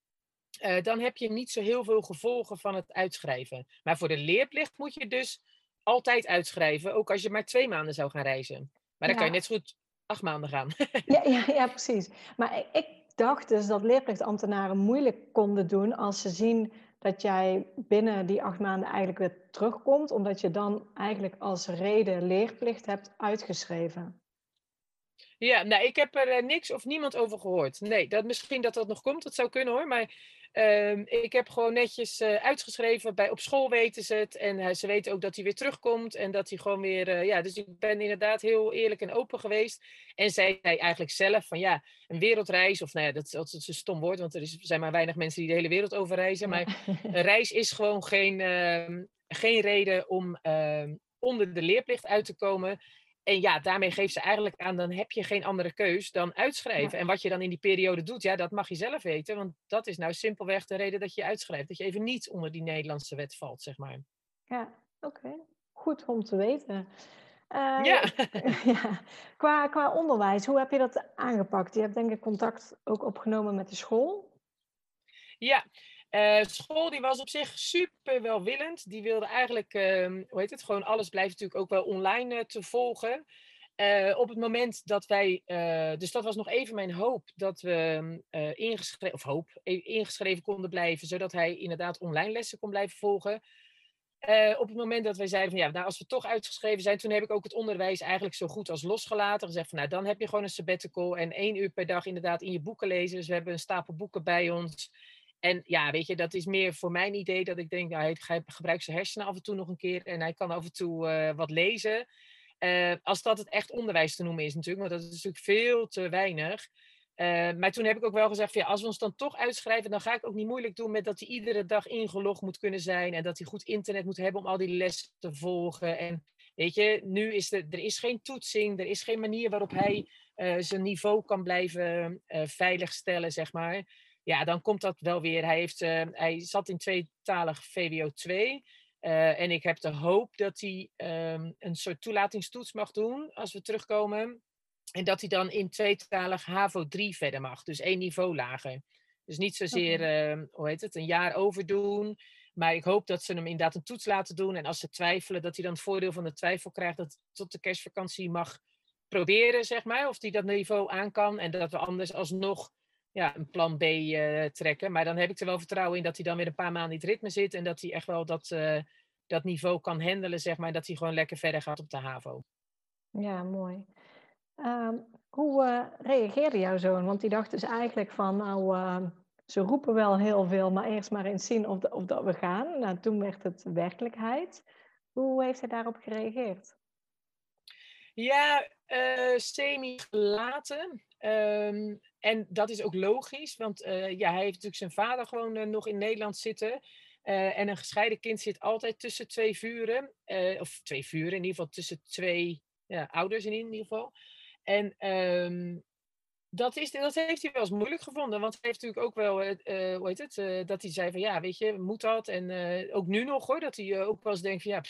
Speaker 2: dan heb je niet zo heel veel gevolgen van het uitschrijven. Maar voor de leerplicht moet je dus altijd uitschrijven, ook als je maar twee maanden zou gaan reizen. Maar dan ja. kan je net zo goed acht maanden gaan. (laughs)
Speaker 1: ja, ja, ja, precies. Maar ik dacht dus dat leerplichtambtenaren moeilijk konden doen als ze zien dat jij binnen die acht maanden eigenlijk weer terugkomt, omdat je dan eigenlijk als reden leerplicht hebt uitgeschreven.
Speaker 2: Ja, nou, ik heb er uh, niks of niemand over gehoord. Nee, dat, misschien dat dat nog komt, dat zou kunnen hoor. Maar Um, ik heb gewoon netjes uh, uitgeschreven. Bij, op school weten ze het. En uh, ze weten ook dat hij weer terugkomt. En dat hij gewoon weer. Uh, ja, dus ik ben inderdaad heel eerlijk en open geweest. En zij zei eigenlijk zelf van ja, een wereldreis. Of nou ja, dat is altijd een stom woord. Want er is, zijn maar weinig mensen die de hele wereld over reizen. Maar een reis is gewoon geen, geen reden om onder de leerplicht uit te komen. En ja, daarmee geeft ze eigenlijk aan, dan heb je geen andere keus dan uitschrijven. Ja. En wat je dan in die periode doet, ja, dat mag je zelf weten. Want dat is nou simpelweg de reden dat je uitschrijft. Dat je even niet onder die Nederlandse wet valt, zeg maar.
Speaker 1: Ja, Oké, goed om te weten.
Speaker 2: Uh, ja. (laughs)
Speaker 1: ja. Qua, qua onderwijs, hoe heb je dat aangepakt? Je hebt denk ik contact ook opgenomen met de school.
Speaker 2: Ja, uh, school die was op zich super welwillend. Die wilde eigenlijk, uh, hoe heet het, gewoon alles blijft natuurlijk ook wel online uh, te volgen. op het moment dat wij, dus dat was nog even mijn hoop, dat we ingeschreven, of hoop, ingeschreven konden blijven, zodat hij inderdaad online lessen kon blijven volgen. Op het moment dat wij zeiden van ja, nou, als we toch uitgeschreven zijn, toen heb ik ook het onderwijs eigenlijk zo goed als losgelaten. Gezegd van nou, dan heb je gewoon een sabbatical en één uur per dag inderdaad in je boeken lezen. Dus we hebben een stapel boeken bij ons. En ja, weet je, dat is meer voor mijn idee dat ik denk, nou, hij gebruikt zijn hersenen af en toe nog een keer en hij kan af en toe uh, wat lezen. Uh, als dat het echt onderwijs te noemen is natuurlijk, want dat is natuurlijk veel te weinig. Uh, maar toen heb ik ook wel gezegd, van, ja, als we ons dan toch uitschrijven, dan ga ik ook niet moeilijk doen met dat hij iedere dag ingelogd moet kunnen zijn en dat hij goed internet moet hebben om al die lessen te volgen. En weet je, nu is er, er is geen toetsing, er is geen manier waarop hij zijn niveau kan blijven veiligstellen, zeg maar. Ja, dan komt dat wel weer. Hij, heeft, hij zat in tweetalig VWO 2. en ik heb de hoop dat hij um, een soort toelatingstoets mag doen als we terugkomen. En dat hij dan in tweetalig HAVO 3 verder mag. Dus één niveau lager. Dus niet zozeer, uh, hoe heet het, een jaar overdoen. Maar ik hoop dat ze hem inderdaad een toets laten doen. En als ze twijfelen, dat hij dan het voordeel van de twijfel krijgt. Dat tot de kerstvakantie mag proberen, zeg maar. Of hij dat niveau aan kan. En dat we anders alsnog ja, een plan B uh, trekken. Maar dan heb ik er wel vertrouwen in dat hij dan weer een paar maanden in het ritme zit. En dat hij echt wel dat, uh, dat niveau kan handelen, zeg maar. Dat hij gewoon lekker verder gaat op de HAVO.
Speaker 1: Ja, mooi. Uh, hoe uh, reageerde jouw zoon? Want die dacht dus eigenlijk van, nou, uh, ze roepen wel heel veel, maar eerst maar eens zien of, de, of dat we gaan. Nou, toen werd het werkelijkheid. Hoe heeft hij daarop gereageerd?
Speaker 2: Ja, semi-gelaten. Um, en dat is ook logisch, want ja, hij heeft natuurlijk zijn vader gewoon nog in Nederland zitten. en een gescheiden kind zit altijd tussen twee vuren. of twee vuren, in ieder geval tussen twee ja, ouders in ieder geval. En um, dat, is, dat heeft hij wel eens moeilijk gevonden. Want hij heeft natuurlijk ook wel, hoe heet het, dat hij zei van ja, weet je, moet dat? En ook nu nog hoor, dat hij ook wel eens denkt van ja,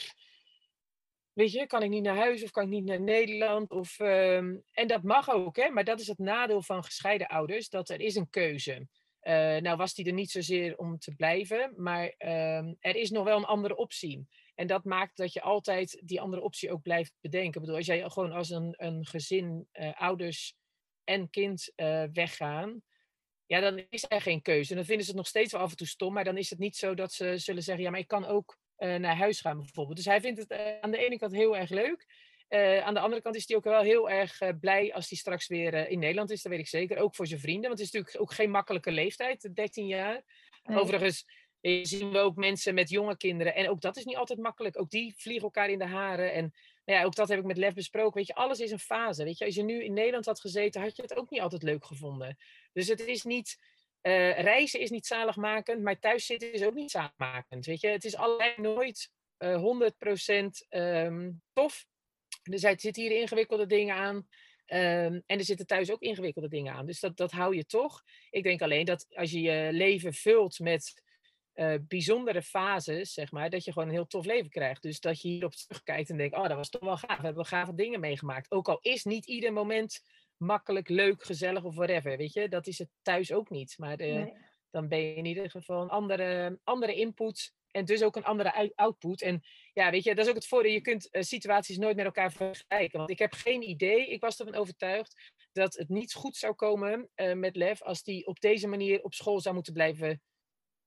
Speaker 2: weet je, kan ik niet naar huis of kan ik niet naar Nederland? Of, um, en dat mag ook, hè, maar dat is het nadeel van gescheiden ouders, dat er is een keuze. nou was hij er niet zozeer om te blijven, maar um, er is nog wel een andere optie. En dat maakt dat je altijd die andere optie ook blijft bedenken. Ik bedoel, als jij gewoon als een, een gezin, uh, ouders en kind uh, weggaan, ja, dan is er geen keuze. En dan vinden ze het nog steeds wel af en toe stom, maar dan is het niet zo dat ze zullen zeggen, ja, maar ik kan ook naar huis gaan bijvoorbeeld. Dus hij vindt het aan de ene kant heel erg leuk. aan de andere kant is hij ook wel heel erg blij als hij straks weer in Nederland is, dat weet ik zeker. Ook voor zijn vrienden, want het is natuurlijk ook geen makkelijke leeftijd, 13 jaar. Nee. Overigens zien we ook mensen met jonge kinderen. En ook dat is niet altijd makkelijk. Ook die vliegen elkaar in de haren. En nou ja, ook dat heb ik met Lef besproken. Weet je, alles is een fase. Weet je, als je nu in Nederland had gezeten, had je het ook niet altijd leuk gevonden. Dus het is niet. Uh, reizen is niet zaligmakend, maar thuis zitten is ook niet zaligmakend. Weet je, het is allebei nooit uh, 100% um, tof. Dus er zitten hier ingewikkelde dingen aan. Um, en er zitten thuis ook ingewikkelde dingen aan. Dus dat, dat hou je toch. Ik denk alleen dat als je je leven vult met uh, bijzondere fases, zeg maar, dat je gewoon een heel tof leven krijgt. Dus dat je hierop terugkijkt en denkt, oh, dat was toch wel gaaf. We hebben gave dingen meegemaakt. Ook al is niet ieder moment makkelijk, leuk, gezellig of whatever, weet je. Dat is het thuis ook niet. Maar nee. dan ben je in ieder geval een andere, andere input en dus ook een andere output. En ja, weet je, dat is ook het voordeel. Je kunt uh, situaties nooit met elkaar vergelijken. Want ik heb geen idee, ik was ervan overtuigd, dat het niet goed zou komen met Lev als die op deze manier op school zou moeten blijven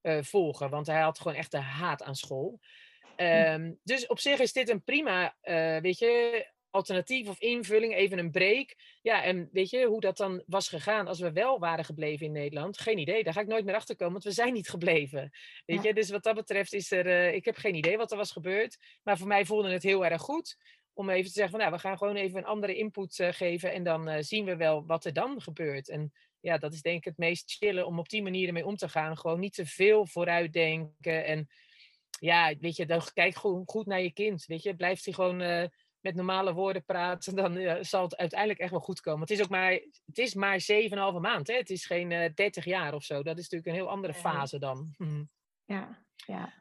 Speaker 2: uh, volgen. Want hij had gewoon echt de haat aan school. Um, dus op zich is dit een prima, weet je, alternatief of invulling, even een break. Ja, en weet je hoe dat dan was gegaan als we wel waren gebleven in Nederland? Geen idee, daar ga ik nooit meer achter komen, want we zijn niet gebleven. Weet ja. je, dus wat dat betreft is er, uh, ik heb geen idee wat er was gebeurd. Maar voor mij voelde het heel erg goed om even te zeggen van, nou, we gaan gewoon even een andere input uh, geven en dan uh, zien we wel wat er dan gebeurt. En ja, dat is denk ik het meest chillen om op die manier ermee om te gaan. Gewoon niet te veel vooruitdenken. En ja, weet je, dan kijk gewoon goed naar je kind. Weet je, blijft hij gewoon met normale woorden praten, dan uh, zal het uiteindelijk echt wel goed komen. Het is ook maar, het is maar 7,5 maand. Hè? Het is geen uh, 30 jaar of zo. Dat is natuurlijk een heel andere fase dan.
Speaker 1: Ja, ja.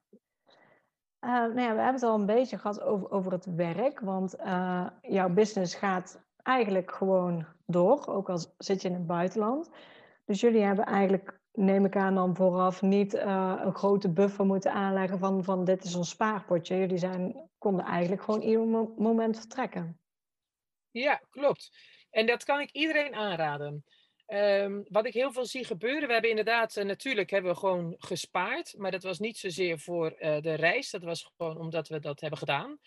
Speaker 1: Uh, nou ja, we hebben het al een beetje gehad over, over het werk, want jouw business gaat eigenlijk gewoon door, ook al zit je in het buitenland. Dus jullie hebben eigenlijk, neem ik aan dan vooraf, niet uh, een grote buffer moeten aanleggen van, van dit is ons spaarpotje. Jullie zijn, konden eigenlijk gewoon ieder moment vertrekken.
Speaker 2: Ja, klopt. En dat kan ik iedereen aanraden. Um, wat ik heel veel zie gebeuren, we hebben inderdaad, uh, natuurlijk hebben we gewoon gespaard, maar dat was niet zozeer voor uh, de reis, dat was gewoon omdat we dat hebben gedaan.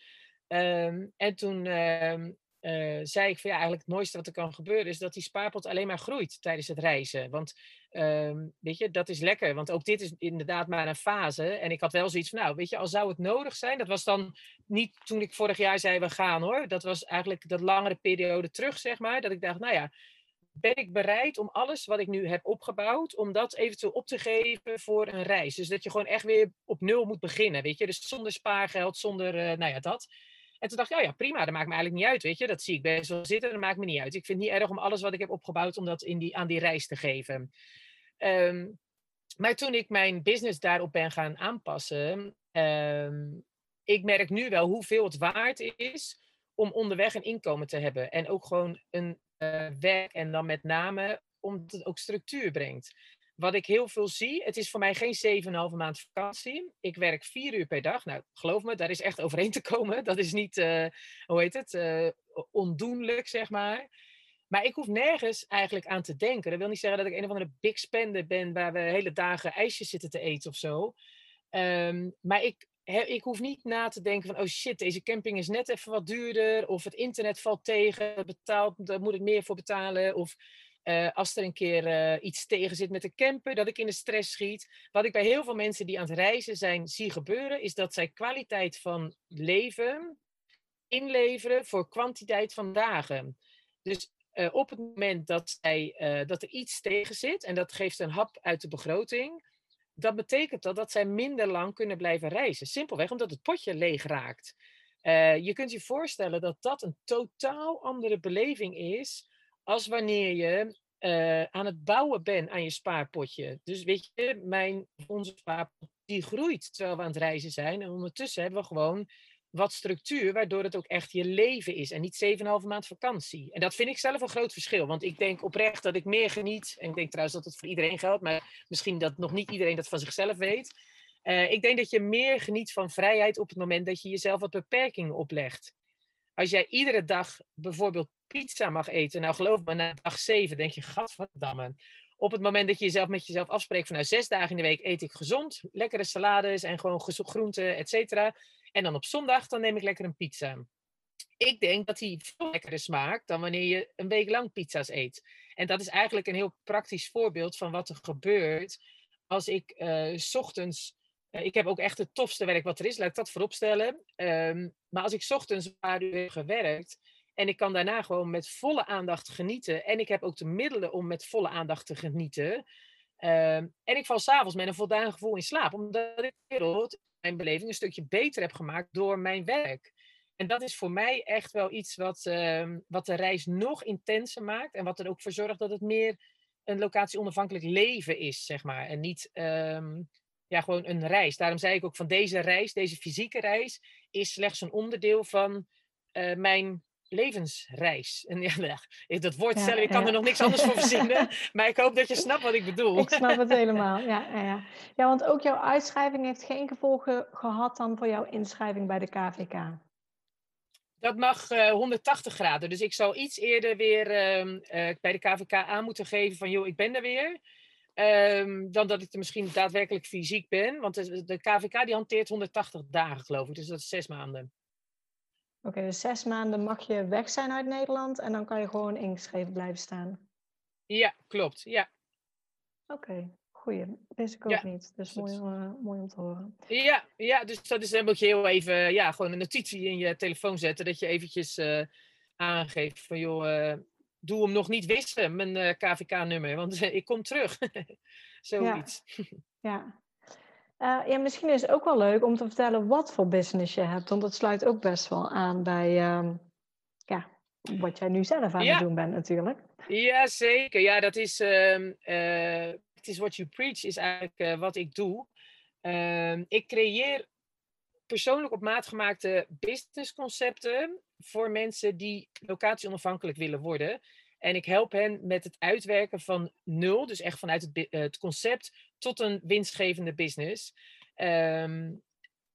Speaker 2: Um, en toen um, uh, zei ik van ja, eigenlijk het mooiste wat er kan gebeuren is dat die spaarpot alleen maar groeit tijdens het reizen. Want weet je, dat is lekker, want ook dit is inderdaad maar een fase. En ik had wel zoiets van, nou, weet je, al zou het nodig zijn, dat was dan niet toen ik vorig jaar zei we gaan hoor, dat was eigenlijk dat langere periode terug, zeg maar, dat ik dacht, nou ja ben ik bereid om alles wat ik nu heb opgebouwd, om dat eventueel op te geven voor een reis. Dus dat je gewoon echt weer op nul moet beginnen, weet je. Dus zonder spaargeld, zonder, uh, nou ja, dat. En toen dacht ik, oh ja, prima, dat maakt me eigenlijk niet uit, weet je. Dat zie ik best wel zitten, dat maakt me niet uit. Ik vind het niet erg om alles wat ik heb opgebouwd, om dat in die, aan die reis te geven. Um, maar toen ik mijn business daarop ben gaan aanpassen, um, ik merk nu wel hoeveel het waard is om onderweg een inkomen te hebben. En ook gewoon een uh, werk en dan met name omdat het ook structuur brengt. Wat ik heel veel zie, het is voor mij geen 7,5 maand vakantie. Ik werk vier uur per dag. Nou, geloof me, daar is echt overheen (laughs) te komen. Dat is niet, uh, hoe heet het, uh, ondoenlijk, zeg maar. Maar ik hoef nergens eigenlijk aan te denken. Dat wil niet zeggen dat ik een of andere big spender ben waar we hele dagen ijsjes zitten te eten of zo. Um, maar ik ik hoef niet na te denken van, oh shit, deze camping is net even wat duurder. Of het internet valt tegen, betaalt, daar moet ik meer voor betalen. Of uh, als er een keer uh, iets tegen zit met de camper, dat ik in de stress schiet. Wat ik bij heel veel mensen die aan het reizen zijn zie gebeuren, is dat zij kwaliteit van leven inleveren voor kwantiteit van dagen. Dus uh, op het moment dat, zij, dat er iets tegen zit en dat geeft een hap uit de begroting, dat betekent dat, dat zij minder lang kunnen blijven reizen. Simpelweg omdat het potje leeg raakt. Je kunt je voorstellen dat dat een totaal andere beleving is als wanneer je uh, aan het bouwen bent aan je spaarpotje. Dus weet je, mijn, onze spaarpot die groeit terwijl we aan het reizen zijn. En ondertussen hebben we gewoon wat structuur, waardoor het ook echt je leven is en niet 7,5 maand vakantie. En dat vind ik zelf een groot verschil, want ik denk oprecht dat ik meer geniet. En ik denk trouwens dat het voor iedereen geldt, maar misschien dat nog niet iedereen dat van zichzelf weet. Uh, ik denk dat je meer geniet van vrijheid op het moment dat je jezelf wat beperkingen oplegt. Als jij iedere dag bijvoorbeeld pizza mag eten, nou geloof me, na dag 7 denk je, gadverdamme. Op het moment dat je jezelf met jezelf afspreekt van nou zes dagen in de week eet ik gezond, lekkere salades en gewoon groenten, et cetera en dan op zondag, dan neem ik lekker een pizza. Ik denk dat die veel lekkerder smaakt dan wanneer je een week lang pizza's eet. En dat is eigenlijk een heel praktisch voorbeeld van wat er gebeurt als ik uh, s ochtends. Uh, ik heb ook echt het tofste werk wat er is, laat ik dat vooropstellen. Um, maar als ik ochtends een paar uur heb gewerkt en ik kan daarna gewoon met volle aandacht genieten. En ik heb ook de middelen om met volle aandacht te genieten. Um, en ik val s'avonds met een voldaan gevoel in slaap. Omdat ik de wereld mijn beleving een stukje beter heb gemaakt door mijn werk. En dat is voor mij echt wel iets wat, uh, wat de reis nog intenser maakt. En wat er ook voor zorgt dat het meer een locatie-onafhankelijk leven is, zeg maar. En niet ja, gewoon een reis. Daarom zei ik ook van deze reis, deze fysieke reis, is slechts een onderdeel van uh, mijn levensreis. En ja, (laughs) dat woord ja, zelf, ik kan er nog niks anders voor verzinnen. (laughs) maar ik hoop dat je snapt wat ik bedoel.
Speaker 1: Ik snap het helemaal, (laughs) ja, ja. Ja, want ook jouw uitschrijving heeft geen gevolgen gehad dan voor jouw inschrijving bij de KVK.
Speaker 2: Dat mag uh, 180 graden. Dus ik zou iets eerder weer uh, uh, bij de KVK aan moeten geven van... joh, ik ben er weer. Um, dan dat ik er misschien daadwerkelijk fysiek ben. Want de, de KVK die hanteert 180 dagen, geloof ik. Dus dat is zes maanden.
Speaker 1: Oké, okay, dus zes maanden mag je weg zijn uit Nederland en dan kan je gewoon ingeschreven blijven staan.
Speaker 2: Ja, klopt. Ja.
Speaker 1: Oké, okay, goeie. Wist ik ook ja. niet. Dus mooi, uh, mooi om te horen.
Speaker 2: Ja, ja, dus dat is dan moet je heel even ja, gewoon een notitie in je telefoon zetten. Dat je eventjes uh, aangeeft van joh, uh, doe hem nog niet wissen, mijn KVK-nummer. Want ik kom terug. (laughs) Zoiets. (laughs)
Speaker 1: Ja. ja. Uh, ja, misschien is het ook wel leuk om te vertellen wat voor business je hebt. Want dat sluit ook best wel aan bij uh, ja, wat jij nu zelf aan ja. het doen bent natuurlijk.
Speaker 2: Ja, zeker. Ja, dat is... Uh, it is what you preach is eigenlijk wat ik doe. Ehm, ik creëer persoonlijk op maat gemaakte businessconcepten voor mensen die locatie onafhankelijk willen worden. En ik help hen met het uitwerken van nul, dus echt vanuit het, het concept tot een winstgevende business. Ehm,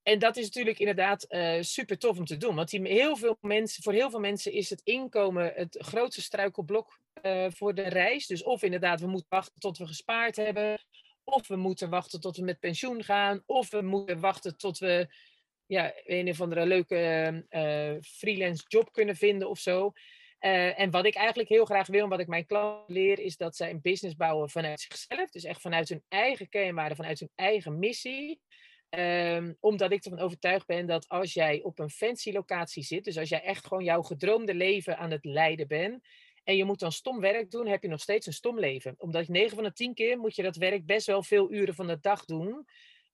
Speaker 2: en dat is natuurlijk inderdaad uh, super tof om te doen. Want heel veel mensen, voor heel veel mensen is het inkomen het grootste struikelblok uh, voor de reis. Dus of inderdaad, we moeten wachten tot we gespaard hebben. Of we moeten wachten tot we met pensioen gaan. Of we moeten wachten tot we ja, een of andere leuke uh, freelance job kunnen vinden of zo. Uh, en wat ik eigenlijk heel graag wil en wat ik mijn klanten leer, is dat zij een business bouwen vanuit zichzelf. Dus echt vanuit hun eigen kenmerken, vanuit hun eigen missie. Um, omdat ik ervan overtuigd ben dat als jij op een fancy locatie zit, dus als jij echt gewoon jouw gedroomde leven aan het leiden bent, en je moet dan stom werk doen, heb je nog steeds een stom leven. Omdat 9 van de 10 keer moet je dat werk best wel veel uren van de dag doen.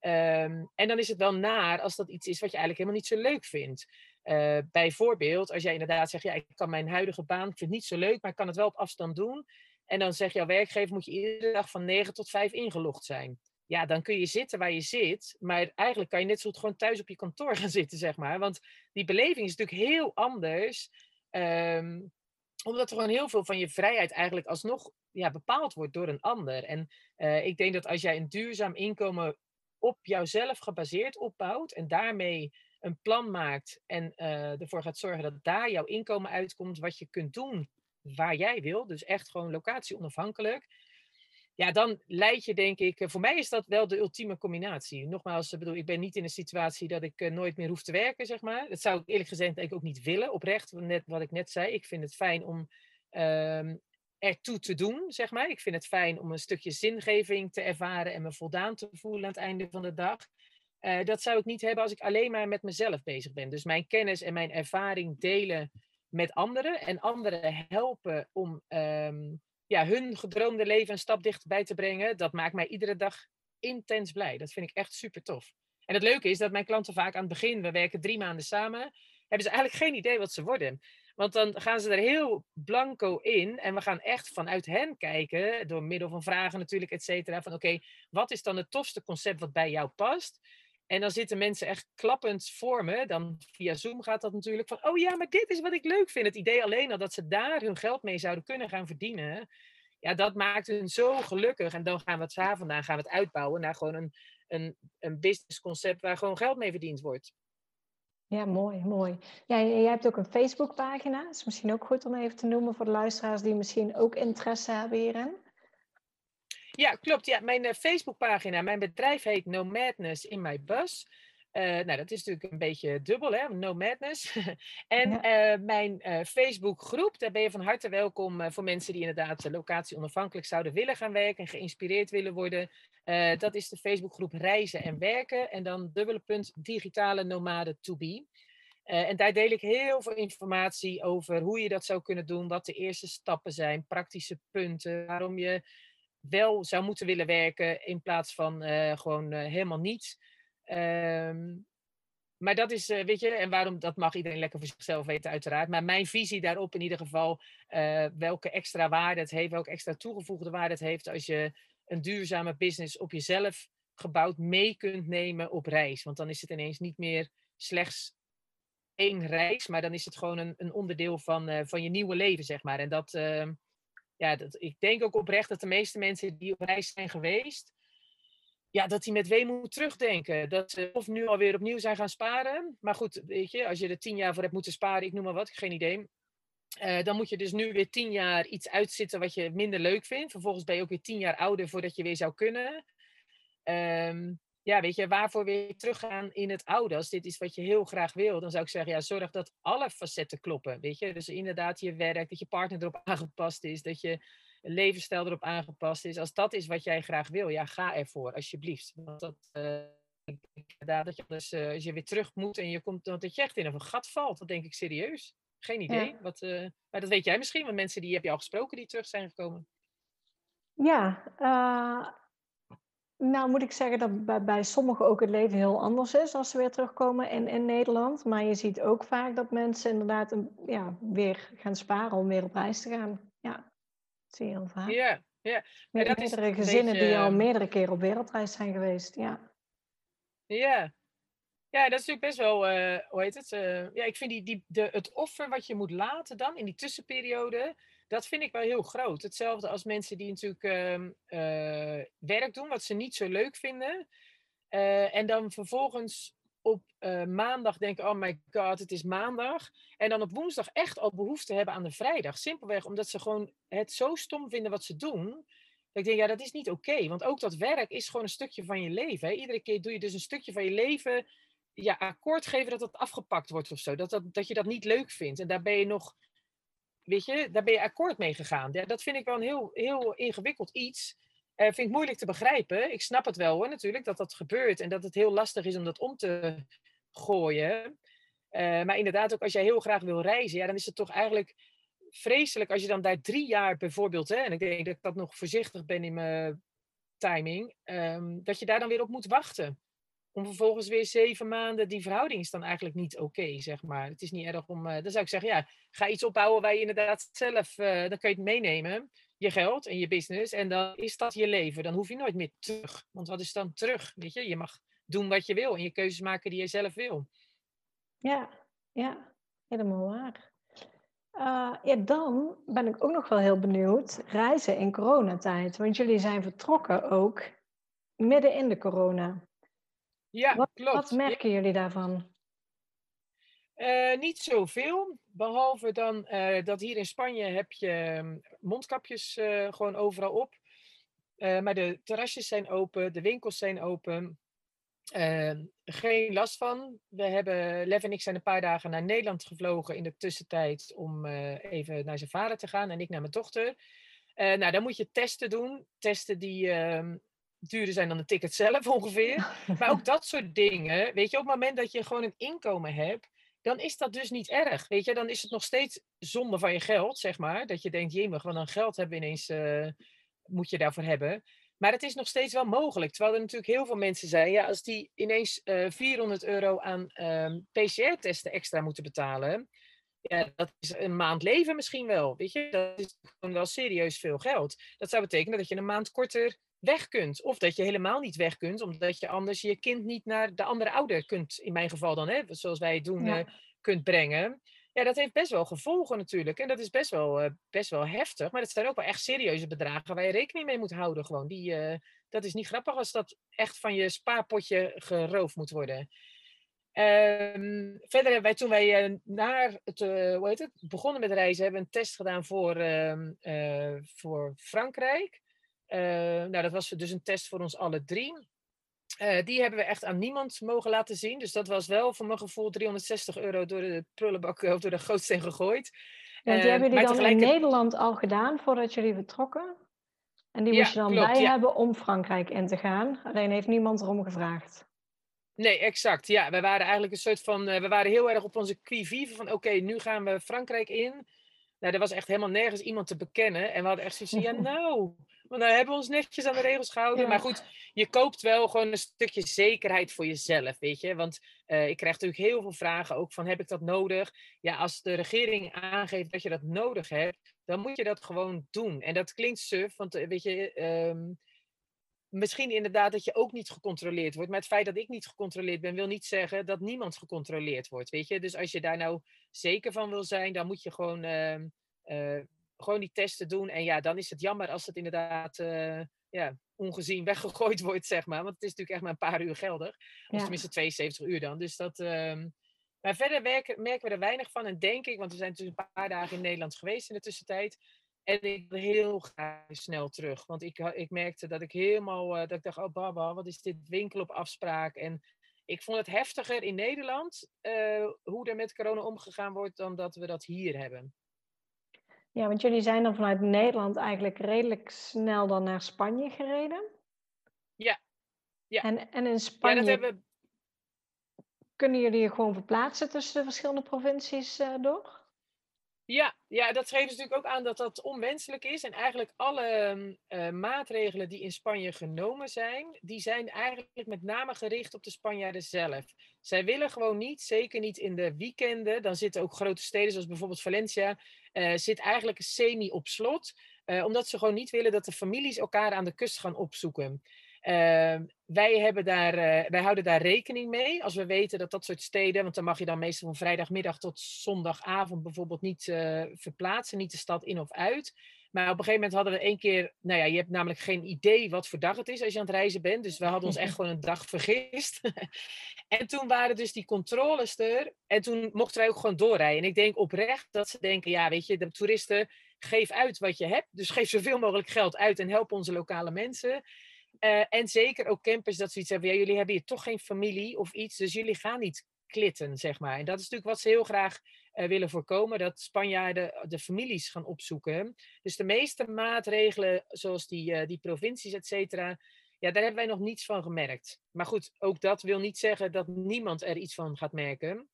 Speaker 2: Um, en dan is het wel naar als dat iets is wat je eigenlijk helemaal niet zo leuk vindt. Uh, bijvoorbeeld, als jij inderdaad zegt, ja, ik kan mijn huidige baan, niet zo leuk, maar ik kan het wel op afstand doen. En dan zegt jouw werkgever, moet je iedere dag van 9 tot 5 ingelogd zijn. Ja, dan kun je zitten waar je zit, maar eigenlijk kan je net zo goed gewoon thuis op je kantoor (laughs) gaan zitten, zeg maar. Want die beleving is natuurlijk heel anders. Um, omdat er gewoon heel veel van je vrijheid eigenlijk alsnog ja, bepaald wordt door een ander. En uh, ik denk dat als jij een duurzaam inkomen op jouzelf gebaseerd opbouwt en daarmee een plan maakt en uh, ervoor gaat zorgen dat daar jouw inkomen uitkomt, wat je kunt doen waar jij wil, dus echt gewoon locatie onafhankelijk, ja, dan leid je denk ik, eh, voor mij is dat wel de ultieme combinatie. Nogmaals, ik bedoel, ik ben niet in een situatie dat ik uh, nooit meer hoef te werken, zeg maar. Dat zou ik eerlijk gezegd denk ik ook niet willen, oprecht, net wat ik net zei. Ik vind het fijn om um, ertoe te doen, zeg maar. Ik vind het fijn om een stukje zingeving te ervaren en me voldaan te voelen aan het einde van de dag. Uh, dat zou ik niet hebben als ik alleen maar met mezelf bezig ben. Dus mijn kennis en mijn ervaring delen met anderen en anderen helpen om um, ja, hun gedroomde leven een stap dichterbij te brengen, dat maakt mij iedere dag intens blij. Dat vind ik echt super tof. En het leuke is dat mijn klanten vaak aan het begin, we werken drie maanden samen, hebben ze eigenlijk geen idee wat ze worden. Want dan gaan ze er heel blanco in en we gaan echt vanuit hen kijken, door middel van vragen natuurlijk, et cetera, van oké, wat is dan het tofste concept wat bij jou past? En dan zitten mensen echt klappend voor me. Dan via Zoom gaat dat natuurlijk van, oh ja, maar dit is wat ik leuk vind. Het idee alleen al dat ze daar hun geld mee zouden kunnen gaan verdienen. Ja, dat maakt hun zo gelukkig. En dan gaan we het vandaan gaan we het uitbouwen naar gewoon een, een, een businessconcept waar gewoon geld mee verdiend wordt.
Speaker 1: Ja, mooi, mooi. Ja, jij hebt ook een Facebookpagina. Dat is misschien ook goed om even te noemen voor de luisteraars die misschien ook interesse hebben hierin.
Speaker 2: Ja, klopt. Ja, mijn uh, Facebookpagina, mijn bedrijf heet No Madness in My Bus. Uh, nou, dat is natuurlijk een beetje dubbel, hè? No Madness. (laughs) en ja. uh, mijn Facebookgroep, daar ben je van harte welkom voor mensen die inderdaad locatie onafhankelijk zouden willen gaan werken en geïnspireerd willen worden. Dat is de Facebookgroep Reizen en Werken en dan dubbele punt digitale nomade to be. en daar deel ik heel veel informatie over hoe je dat zou kunnen doen, wat de eerste stappen zijn, praktische punten, waarom je wel zou moeten willen werken in plaats van uh, gewoon helemaal niet. Um, maar dat is, weet je, en waarom, dat mag iedereen lekker voor zichzelf weten, uiteraard. Maar mijn visie daarop in ieder geval, welke extra waarde het heeft, welke extra toegevoegde waarde het heeft als je een duurzame business op jezelf gebouwd mee kunt nemen op reis. Want dan is het ineens niet meer slechts één reis, maar dan is het gewoon een, een onderdeel van, van je nieuwe leven, zeg maar. En dat, ehm, ja, dat, ik denk ook oprecht dat de meeste mensen die op reis zijn geweest, ja, dat die met weemoed terugdenken. Dat ze of nu alweer opnieuw zijn gaan sparen. Maar goed, weet je, als je er tien jaar voor hebt moeten sparen, ik noem maar wat, geen idee. Uh, dan moet je dus nu weer tien jaar iets uitzitten wat je minder leuk vindt. Vervolgens ben je ook weer tien jaar ouder voordat je weer zou kunnen. Um, ja, weet je, waarvoor weer teruggaan in het oude? Als dit is wat je heel graag wil, dan zou ik zeggen, ja, zorg dat alle facetten kloppen. Weet je, dus inderdaad je werk, dat je partner erop (laughs) aangepast is, dat je levensstijl erop aangepast is. Als dat is wat jij graag wil, ja, ga ervoor, alsjeblieft. Want dat, uh, inderdaad, dat je uh, als je weer terug moet en je komt, dat je echt in een gat valt, dat denk ik serieus. Geen idee. Ja. Wat, uh, maar dat weet jij misschien, want mensen die heb je al gesproken die terug zijn gekomen.
Speaker 1: Ja, nou, moet ik zeggen dat bij, bij sommigen ook het leven heel anders is als ze weer terugkomen in, in Nederland. Maar je ziet ook vaak dat mensen inderdaad een, ja, weer gaan sparen om weer op reis te gaan. Ja, dat zie je heel vaak.
Speaker 2: Ja, ja.
Speaker 1: Met meerdere gezinnen beetje... die al meerdere keren op wereldreis zijn geweest. Ja.
Speaker 2: Ja. Ja, dat is natuurlijk best wel, uh, hoe heet het? Uh, ja, ik vind die, die, de, het offer wat je moet laten dan in die tussenperiode, dat vind ik wel heel groot. Hetzelfde als mensen die natuurlijk uh, werk doen wat ze niet zo leuk vinden. en dan vervolgens op maandag denken, oh my god, het is maandag. En dan op woensdag echt al behoefte hebben aan de vrijdag. Simpelweg omdat ze gewoon het zo stom vinden wat ze doen ik denk, ja, dat is niet oké. want ook dat werk is gewoon een stukje van je leven. Hè? Iedere keer doe je dus een stukje van je leven ja, akkoord geven dat het afgepakt wordt of zo. Dat, dat, dat je dat niet leuk vindt. En daar ben je nog, weet je, daar ben je akkoord mee gegaan. Ja, dat vind ik wel een heel, heel ingewikkeld iets. Uh, vind ik moeilijk te begrijpen. Ik snap het wel hoor, natuurlijk, dat dat gebeurt. En dat het heel lastig is om dat om te gooien. Uh, maar inderdaad, ook als jij heel graag wil reizen, ja, dan is het toch eigenlijk vreselijk als je dan daar drie jaar bijvoorbeeld, hè, en ik denk dat ik dat nog voorzichtig ben in mijn timing, um, dat je daar dan weer op moet wachten. Om vervolgens weer zeven maanden, die verhouding is dan eigenlijk niet oké, zeg maar. Het is niet erg om, uh, dan zou ik zeggen, ja, ga iets opbouwen waar je inderdaad zelf, uh, dan kun je het meenemen, je geld en je business, en dan is dat je leven. Dan hoef je nooit meer terug. Want wat is dan terug? Weet je, je mag doen wat je wil en je keuzes maken die je zelf wil.
Speaker 1: Ja, ja, helemaal waar. Uh, ja, dan ben ik ook nog wel heel benieuwd. Reizen in coronatijd. Want jullie zijn vertrokken ook midden in de corona.
Speaker 2: Ja,
Speaker 1: wat,
Speaker 2: klopt.
Speaker 1: Wat merken jullie daarvan?
Speaker 2: Uh, niet zoveel. Behalve dan uh, dat hier in Spanje heb je mm, mondkapjes gewoon overal op. maar de terrasjes zijn open, de winkels zijn open. Ehm, geen last van. We hebben, Lev en ik zijn een paar dagen naar Nederland gevlogen in de tussentijd om even naar zijn vader te gaan en ik naar mijn dochter. Nou, dan moet je testen doen. Testen die uh, duurder zijn dan de ticket zelf (laughs) ongeveer. Maar ook dat soort dingen. Weet je, op het moment dat je gewoon een inkomen hebt, dan is dat dus niet erg. Weet je, dan is het nog steeds zonde van je geld, zeg maar. Dat je denkt, jemig, wat een geld hebben ineens, uh, moet je daarvoor hebben. Maar het is nog steeds wel mogelijk. Terwijl er natuurlijk heel veel mensen zijn, ja, als die ineens uh, eh, 400 euro aan ehm, PCR-testen extra moeten betalen, ja, dat is een maand leven misschien wel. Weet je, dat is gewoon wel serieus veel geld. Dat zou betekenen dat je een maand korter weg kunt. Of dat je helemaal niet weg kunt, omdat je anders je kind niet naar de andere ouder kunt, in mijn geval dan, hè, zoals wij het doen, ja. uh, kunt brengen. Ja, dat heeft best wel gevolgen natuurlijk. En dat is best wel, uh, best wel heftig. Maar het zijn ook wel echt serieuze bedragen waar je rekening mee moet houden. Gewoon. Die, uh, dat is niet grappig als dat echt van je spaarpotje geroofd moet worden. Um, verder hebben wij toen wij uh, naar het, hoe heet het, begonnen met reizen, hebben we een test gedaan voor, uh, voor Frankrijk. Nou, dat was dus een test voor ons alle drie. Uh, die hebben we echt aan niemand mogen laten zien. Dus dat was wel voor mijn gevoel 360 euro door de prullenbak of door de gootsteen gegooid.
Speaker 1: En die uh, hebben jullie dan in Nederland al gedaan voordat jullie vertrokken? En die moest je dan klopt, bij ja. hebben om Frankrijk in te gaan. Alleen heeft niemand erom gevraagd.
Speaker 2: Nee, exact. Ja, we waren eigenlijk een soort van. Uh, we waren heel erg op onze qui-vive van: oké, okay, nu gaan we Frankrijk in. Nou, er was echt helemaal nergens iemand te bekennen. En we hadden echt zoiets van: ja, (laughs) nou, want dan hebben we ons netjes aan de regels gehouden. Ja. Maar goed, je koopt wel gewoon een stukje zekerheid voor jezelf, weet je. Want uh, ik krijg natuurlijk heel veel vragen ook van, heb ik dat nodig? Ja, als de regering aangeeft dat je dat nodig hebt, dan moet je dat gewoon doen. En dat klinkt suf, want uh, weet je... Um, misschien inderdaad dat je ook niet gecontroleerd wordt. Maar het feit dat ik niet gecontroleerd ben, wil niet zeggen dat niemand gecontroleerd wordt. Weet je? Dus als je daar nou zeker van wil zijn, dan moet je gewoon uh, uh, gewoon die testen doen. En ja, dan is het jammer als het inderdaad uh, ja, ongezien (laughs) weggegooid wordt, zeg maar. Want het is natuurlijk echt maar een paar uur geldig. Of ja. tenminste 72 uur dan. Dus dat... Uh, maar verder werken, merken we er weinig van. En denk ik, want we zijn dus een paar dagen in Nederland geweest in de tussentijd. En ik wil heel graag snel terug. Want ik, ik merkte dat ik helemaal... Uh, dat ik dacht, oh baba, wat is dit winkel op afspraak? En ik vond het heftiger in Nederland... Uh, hoe er met corona omgegaan wordt... dan dat we dat hier hebben.
Speaker 1: Ja, want jullie zijn dan vanuit Nederland eigenlijk redelijk snel dan naar Spanje gereden.
Speaker 2: Ja. ja.
Speaker 1: En, en in Spanje
Speaker 2: ja, dat hebben...
Speaker 1: kunnen jullie je gewoon verplaatsen tussen de verschillende provincies uh, door?
Speaker 2: Ja, ja, dat geeft natuurlijk ook aan dat dat onwenselijk is. En eigenlijk alle uh, maatregelen die in Spanje genomen zijn, die zijn eigenlijk met name gericht op de Spanjaarden zelf. Zij willen gewoon niet, zeker niet in de weekenden, dan zitten ook grote steden zoals bijvoorbeeld Valencia, uh, zit eigenlijk semi op slot. Uh, omdat ze gewoon niet willen dat de families elkaar aan de kust gaan opzoeken. Ehm, wij, hebben daar, eh, wij houden daar rekening mee. Als we weten dat dat soort steden, want dan mag je dan meestal van vrijdagmiddag tot zondagavond bijvoorbeeld niet verplaatsen, niet de stad in of uit. Maar op een gegeven moment hadden we één keer, nou ja, je hebt namelijk geen idee wat voor dag het is als je aan het reizen bent. Dus we hadden ons echt (laughs) gewoon een dag vergist. (laughs) en toen waren dus die controles er. En toen mochten wij ook gewoon doorrijden. En ik denk oprecht dat ze denken, ja, weet je, de toeristen, geef uit wat je hebt. Dus geef zoveel mogelijk geld uit en help onze lokale mensen. Uh, en zeker ook campers dat zoiets hebben. Ja, jullie hebben hier toch geen familie of iets, dus jullie gaan niet klitten, zeg maar. En dat is natuurlijk wat ze heel graag willen voorkomen, dat Spanjaarden de families gaan opzoeken. Dus de meeste maatregelen, zoals die, uh, die provincies, et cetera, ja, daar hebben wij nog niets van gemerkt. Maar goed, ook dat wil niet zeggen dat niemand er iets van gaat merken.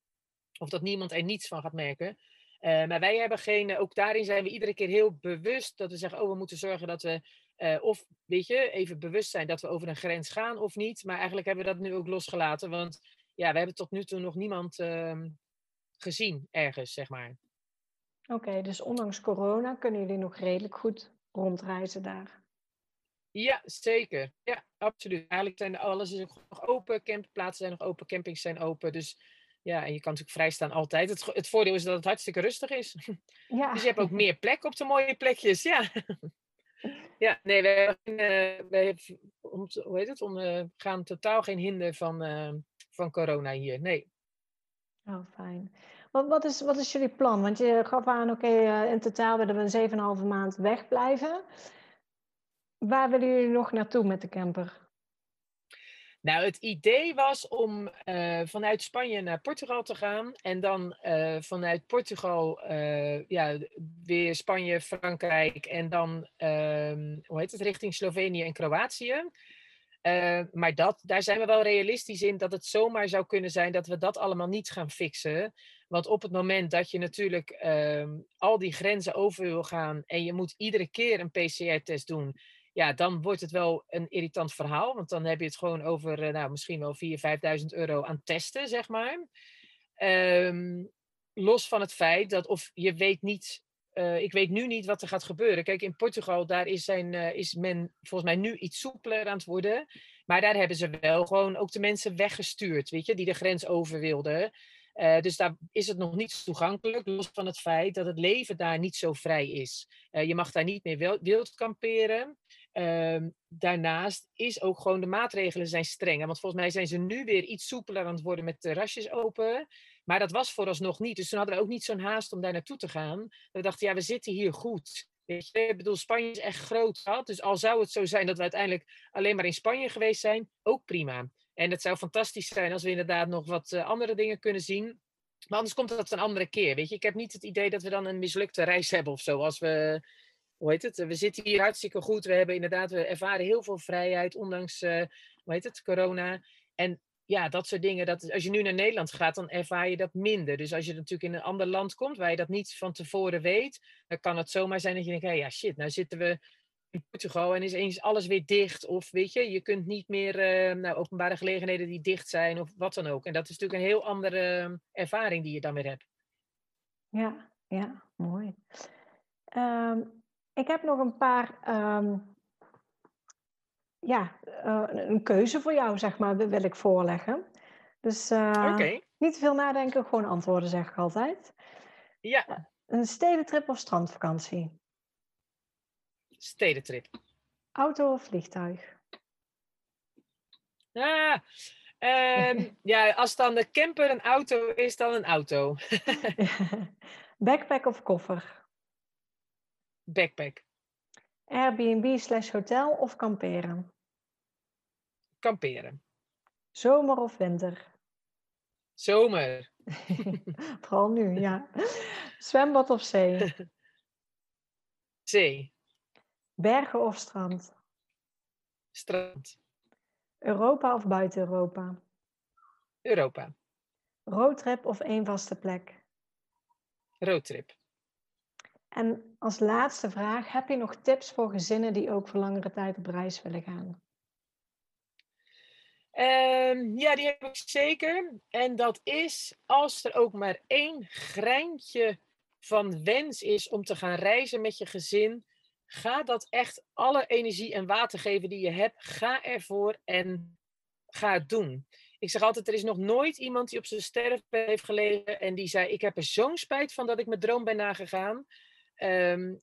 Speaker 2: Of dat niemand er niets van gaat merken. Maar wij hebben geen, ook daarin zijn we iedere keer heel bewust dat we zeggen, oh, we moeten zorgen dat we of, weet je, even bewust zijn dat we over een grens gaan of niet. Maar eigenlijk hebben we dat nu ook losgelaten. Want ja, we hebben tot nu toe nog niemand uh, gezien ergens, zeg maar.
Speaker 1: Oké, okay, dus ondanks corona kunnen jullie nog redelijk goed rondreizen daar.
Speaker 2: Ja, zeker. Ja, absoluut. Eigenlijk zijn alles is nog open, campingplaatsen zijn nog open, campings zijn open. Dus ja, en je kan natuurlijk vrij staan altijd. Het, het voordeel is dat het hartstikke rustig is. (laughs) Ja. Dus je hebt ook meer plek op de mooie plekjes, ja. (laughs) Ja, nee, we, uh, we om, hoe heet het, om, uh, gaan totaal geen hinder van, uh, van corona hier. Nee.
Speaker 1: Oh, fijn. Wat, wat, is, wat is jullie plan? Want je gaf aan, oké, okay, in totaal willen we een 7,5 maand wegblijven. Waar willen jullie nog naartoe met de camper?
Speaker 2: Nou, het idee was om uh, vanuit Spanje naar Portugal te gaan. En dan uh, vanuit Portugal ja, weer Spanje, Frankrijk en dan, ehm, hoe heet het, richting Slovenië en Kroatië. Maar dat, daar zijn we wel realistisch in dat het zomaar zou kunnen zijn dat we dat allemaal niet gaan fixen. Want op het moment dat je natuurlijk ehm, al die grenzen over wil gaan en je moet iedere keer een PCR-test doen ja, dan wordt het wel een irritant verhaal. Want dan heb je het gewoon over uh, nou, misschien wel 4.000, 5.000 euro aan testen, zeg maar. Um, los van het feit dat, of je weet niet, uh, ik weet nu niet wat er gaat gebeuren. Kijk, in Portugal, daar is, zijn, uh, is men volgens mij nu iets soepeler aan het worden. Maar daar hebben ze wel gewoon ook de mensen weggestuurd, weet je, die de grens over wilden. Uh, dus daar is het nog niet toegankelijk, los van het feit dat het leven daar niet zo vrij is. Je mag daar niet meer wild kamperen. Um, daarnaast is ook gewoon de maatregelen zijn strenger. Want volgens mij zijn ze nu weer iets soepeler aan het worden met terrasjes open. Maar dat was vooralsnog niet. Dus toen hadden we ook niet zo'n haast om daar naartoe te gaan. We dachten, ja, we zitten hier goed. Weet je, ik bedoel, Spanje is echt groot. Dus al zou het zo zijn dat we uiteindelijk alleen maar in Spanje geweest zijn, ook prima. En het zou fantastisch zijn als we inderdaad nog wat uh, andere dingen kunnen zien. Maar anders komt dat een andere keer. Weet je, ik heb niet het idee dat we dan een mislukte reis (laughs) hebben of zo. Als we hoe heet het? We zitten hier hartstikke goed. We hebben inderdaad, we ervaren heel veel vrijheid, ondanks, uh, hoe heet het, corona. En ja, dat soort dingen. Dat, als je nu naar Nederland gaat, dan ervaar je dat minder. Dus als je natuurlijk in een ander land komt waar je dat niet van tevoren weet, dan kan het zomaar zijn dat je denkt, hey, ja shit, nou zitten we in Portugal en is eens alles weer dicht. Of weet je, je kunt niet meer uh, nou, openbare gelegenheden die dicht zijn of wat dan ook. En dat is natuurlijk een heel andere ervaring die je dan weer hebt.
Speaker 1: Ja, ja, mooi. Um, ik heb nog een paar, um, ja, uh, een keuze voor jou, zeg maar, wil ik voorleggen. Dus uh, okay. niet te veel nadenken, gewoon antwoorden, zeg ik altijd.
Speaker 2: Ja. Uh,
Speaker 1: een stedentrip of strandvakantie?
Speaker 2: Stedentrip.
Speaker 1: Auto of vliegtuig?
Speaker 2: Ah, um, (laughs) ja, als dan de camper een auto is, dan een auto. (laughs) (laughs)
Speaker 1: Backpack of koffer?
Speaker 2: Backpack.
Speaker 1: Airbnb slash hotel of kamperen?
Speaker 2: Kamperen.
Speaker 1: Zomer of winter?
Speaker 2: Zomer. (laughs)
Speaker 1: Vooral nu, ja. Zwembad of zee?
Speaker 2: Zee.
Speaker 1: Bergen of strand?
Speaker 2: Strand.
Speaker 1: Europa of buiten Europa?
Speaker 2: Europa.
Speaker 1: Roadtrip of één vaste plek?
Speaker 2: Roadtrip.
Speaker 1: En als laatste vraag, heb je nog tips voor gezinnen die ook voor langere tijd op reis willen gaan?
Speaker 2: Um, ja, die heb ik zeker. En dat is als er ook maar één greintje van wens is om te gaan reizen met je gezin, ga dat echt alle energie en water geven die je hebt. Ga ervoor en ga het doen. Ik zeg altijd, er is nog nooit iemand die op zijn sterfbed heeft gelegen en die zei, ik heb er zo'n spijt van dat ik mijn droom ben nagegaan. Ehm,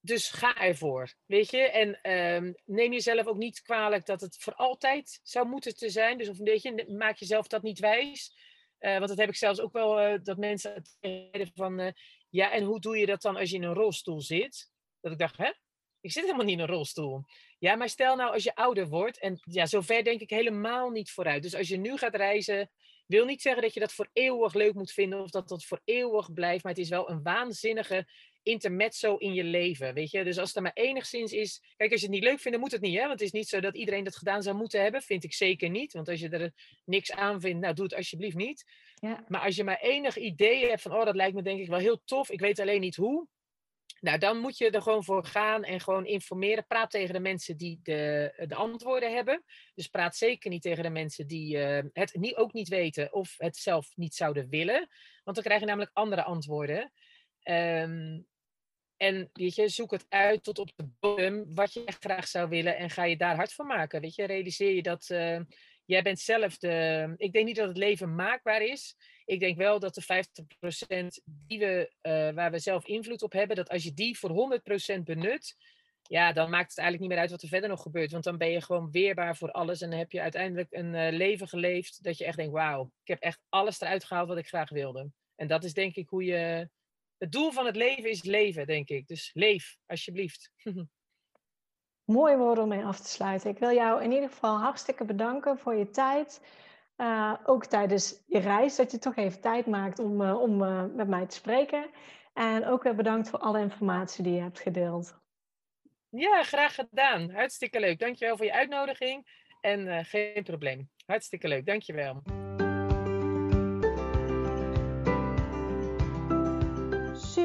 Speaker 2: dus ga ervoor, weet je. En ehm, neem jezelf ook niet kwalijk dat het voor altijd zou moeten te zijn. Dus of weet je, maak jezelf dat niet wijs. Uh, want dat heb ik zelfs ook wel, uh, dat mensen zeiden van, uh, ja, en hoe doe je dat dan als je in een rolstoel zit? Dat ik dacht, hè? Ik zit helemaal niet in een rolstoel. Ja, maar stel nou als je ouder wordt, en ja, zover denk ik helemaal niet vooruit. Dus als je nu gaat reizen, wil niet zeggen dat je dat voor eeuwig leuk moet vinden of dat dat voor eeuwig blijft, maar het is wel een waanzinnige intermezzo in je leven, weet je. Dus als het er maar enigszins is... Kijk, als je het niet leuk vindt, dan moet het niet, hè. Want het is niet zo dat iedereen dat gedaan zou moeten hebben. Vind ik zeker niet. Want als je er niks aan vindt, nou, doe het alsjeblieft niet. Ja. Maar als je maar enig idee hebt van... Oh, dat lijkt me denk ik wel heel tof. Ik weet alleen niet hoe. Nou, dan moet je er gewoon voor gaan en gewoon informeren. Praat tegen de mensen die de, de antwoorden hebben. Dus praat zeker niet tegen de mensen die uh, het niet, ook niet weten of het zelf niet zouden willen. Want dan krijg je namelijk andere antwoorden. Um, en weet je, zoek het uit tot op de bodem wat je graag zou willen en ga je daar hard van maken. Weet je, realiseer je dat uh, jij bent zelf de. Ik denk niet dat het leven maakbaar is. Ik denk wel dat de 50% die we, uh, waar we zelf invloed op hebben, dat als je die voor 100% benut, ja, dan maakt het eigenlijk niet meer uit wat er verder nog gebeurt. Want dan ben je gewoon weerbaar voor alles en dan heb je uiteindelijk een uh, leven geleefd dat je echt denkt, wauw, ik heb echt alles eruit gehaald wat ik graag wilde. En dat is denk ik hoe je het doel van het leven is leven, denk ik. Dus leef, alsjeblieft. (laughs)
Speaker 1: Mooie woorden om mee af te sluiten. Ik wil jou in ieder geval hartstikke bedanken voor je tijd. Uh, ook tijdens je reis, dat je toch even tijd maakt om, uh, om uh, met mij te spreken. En ook weer bedankt voor alle informatie die je hebt gedeeld.
Speaker 2: Ja, graag gedaan. Hartstikke leuk. Dankjewel voor je uitnodiging. En geen probleem. Hartstikke leuk. Dankjewel.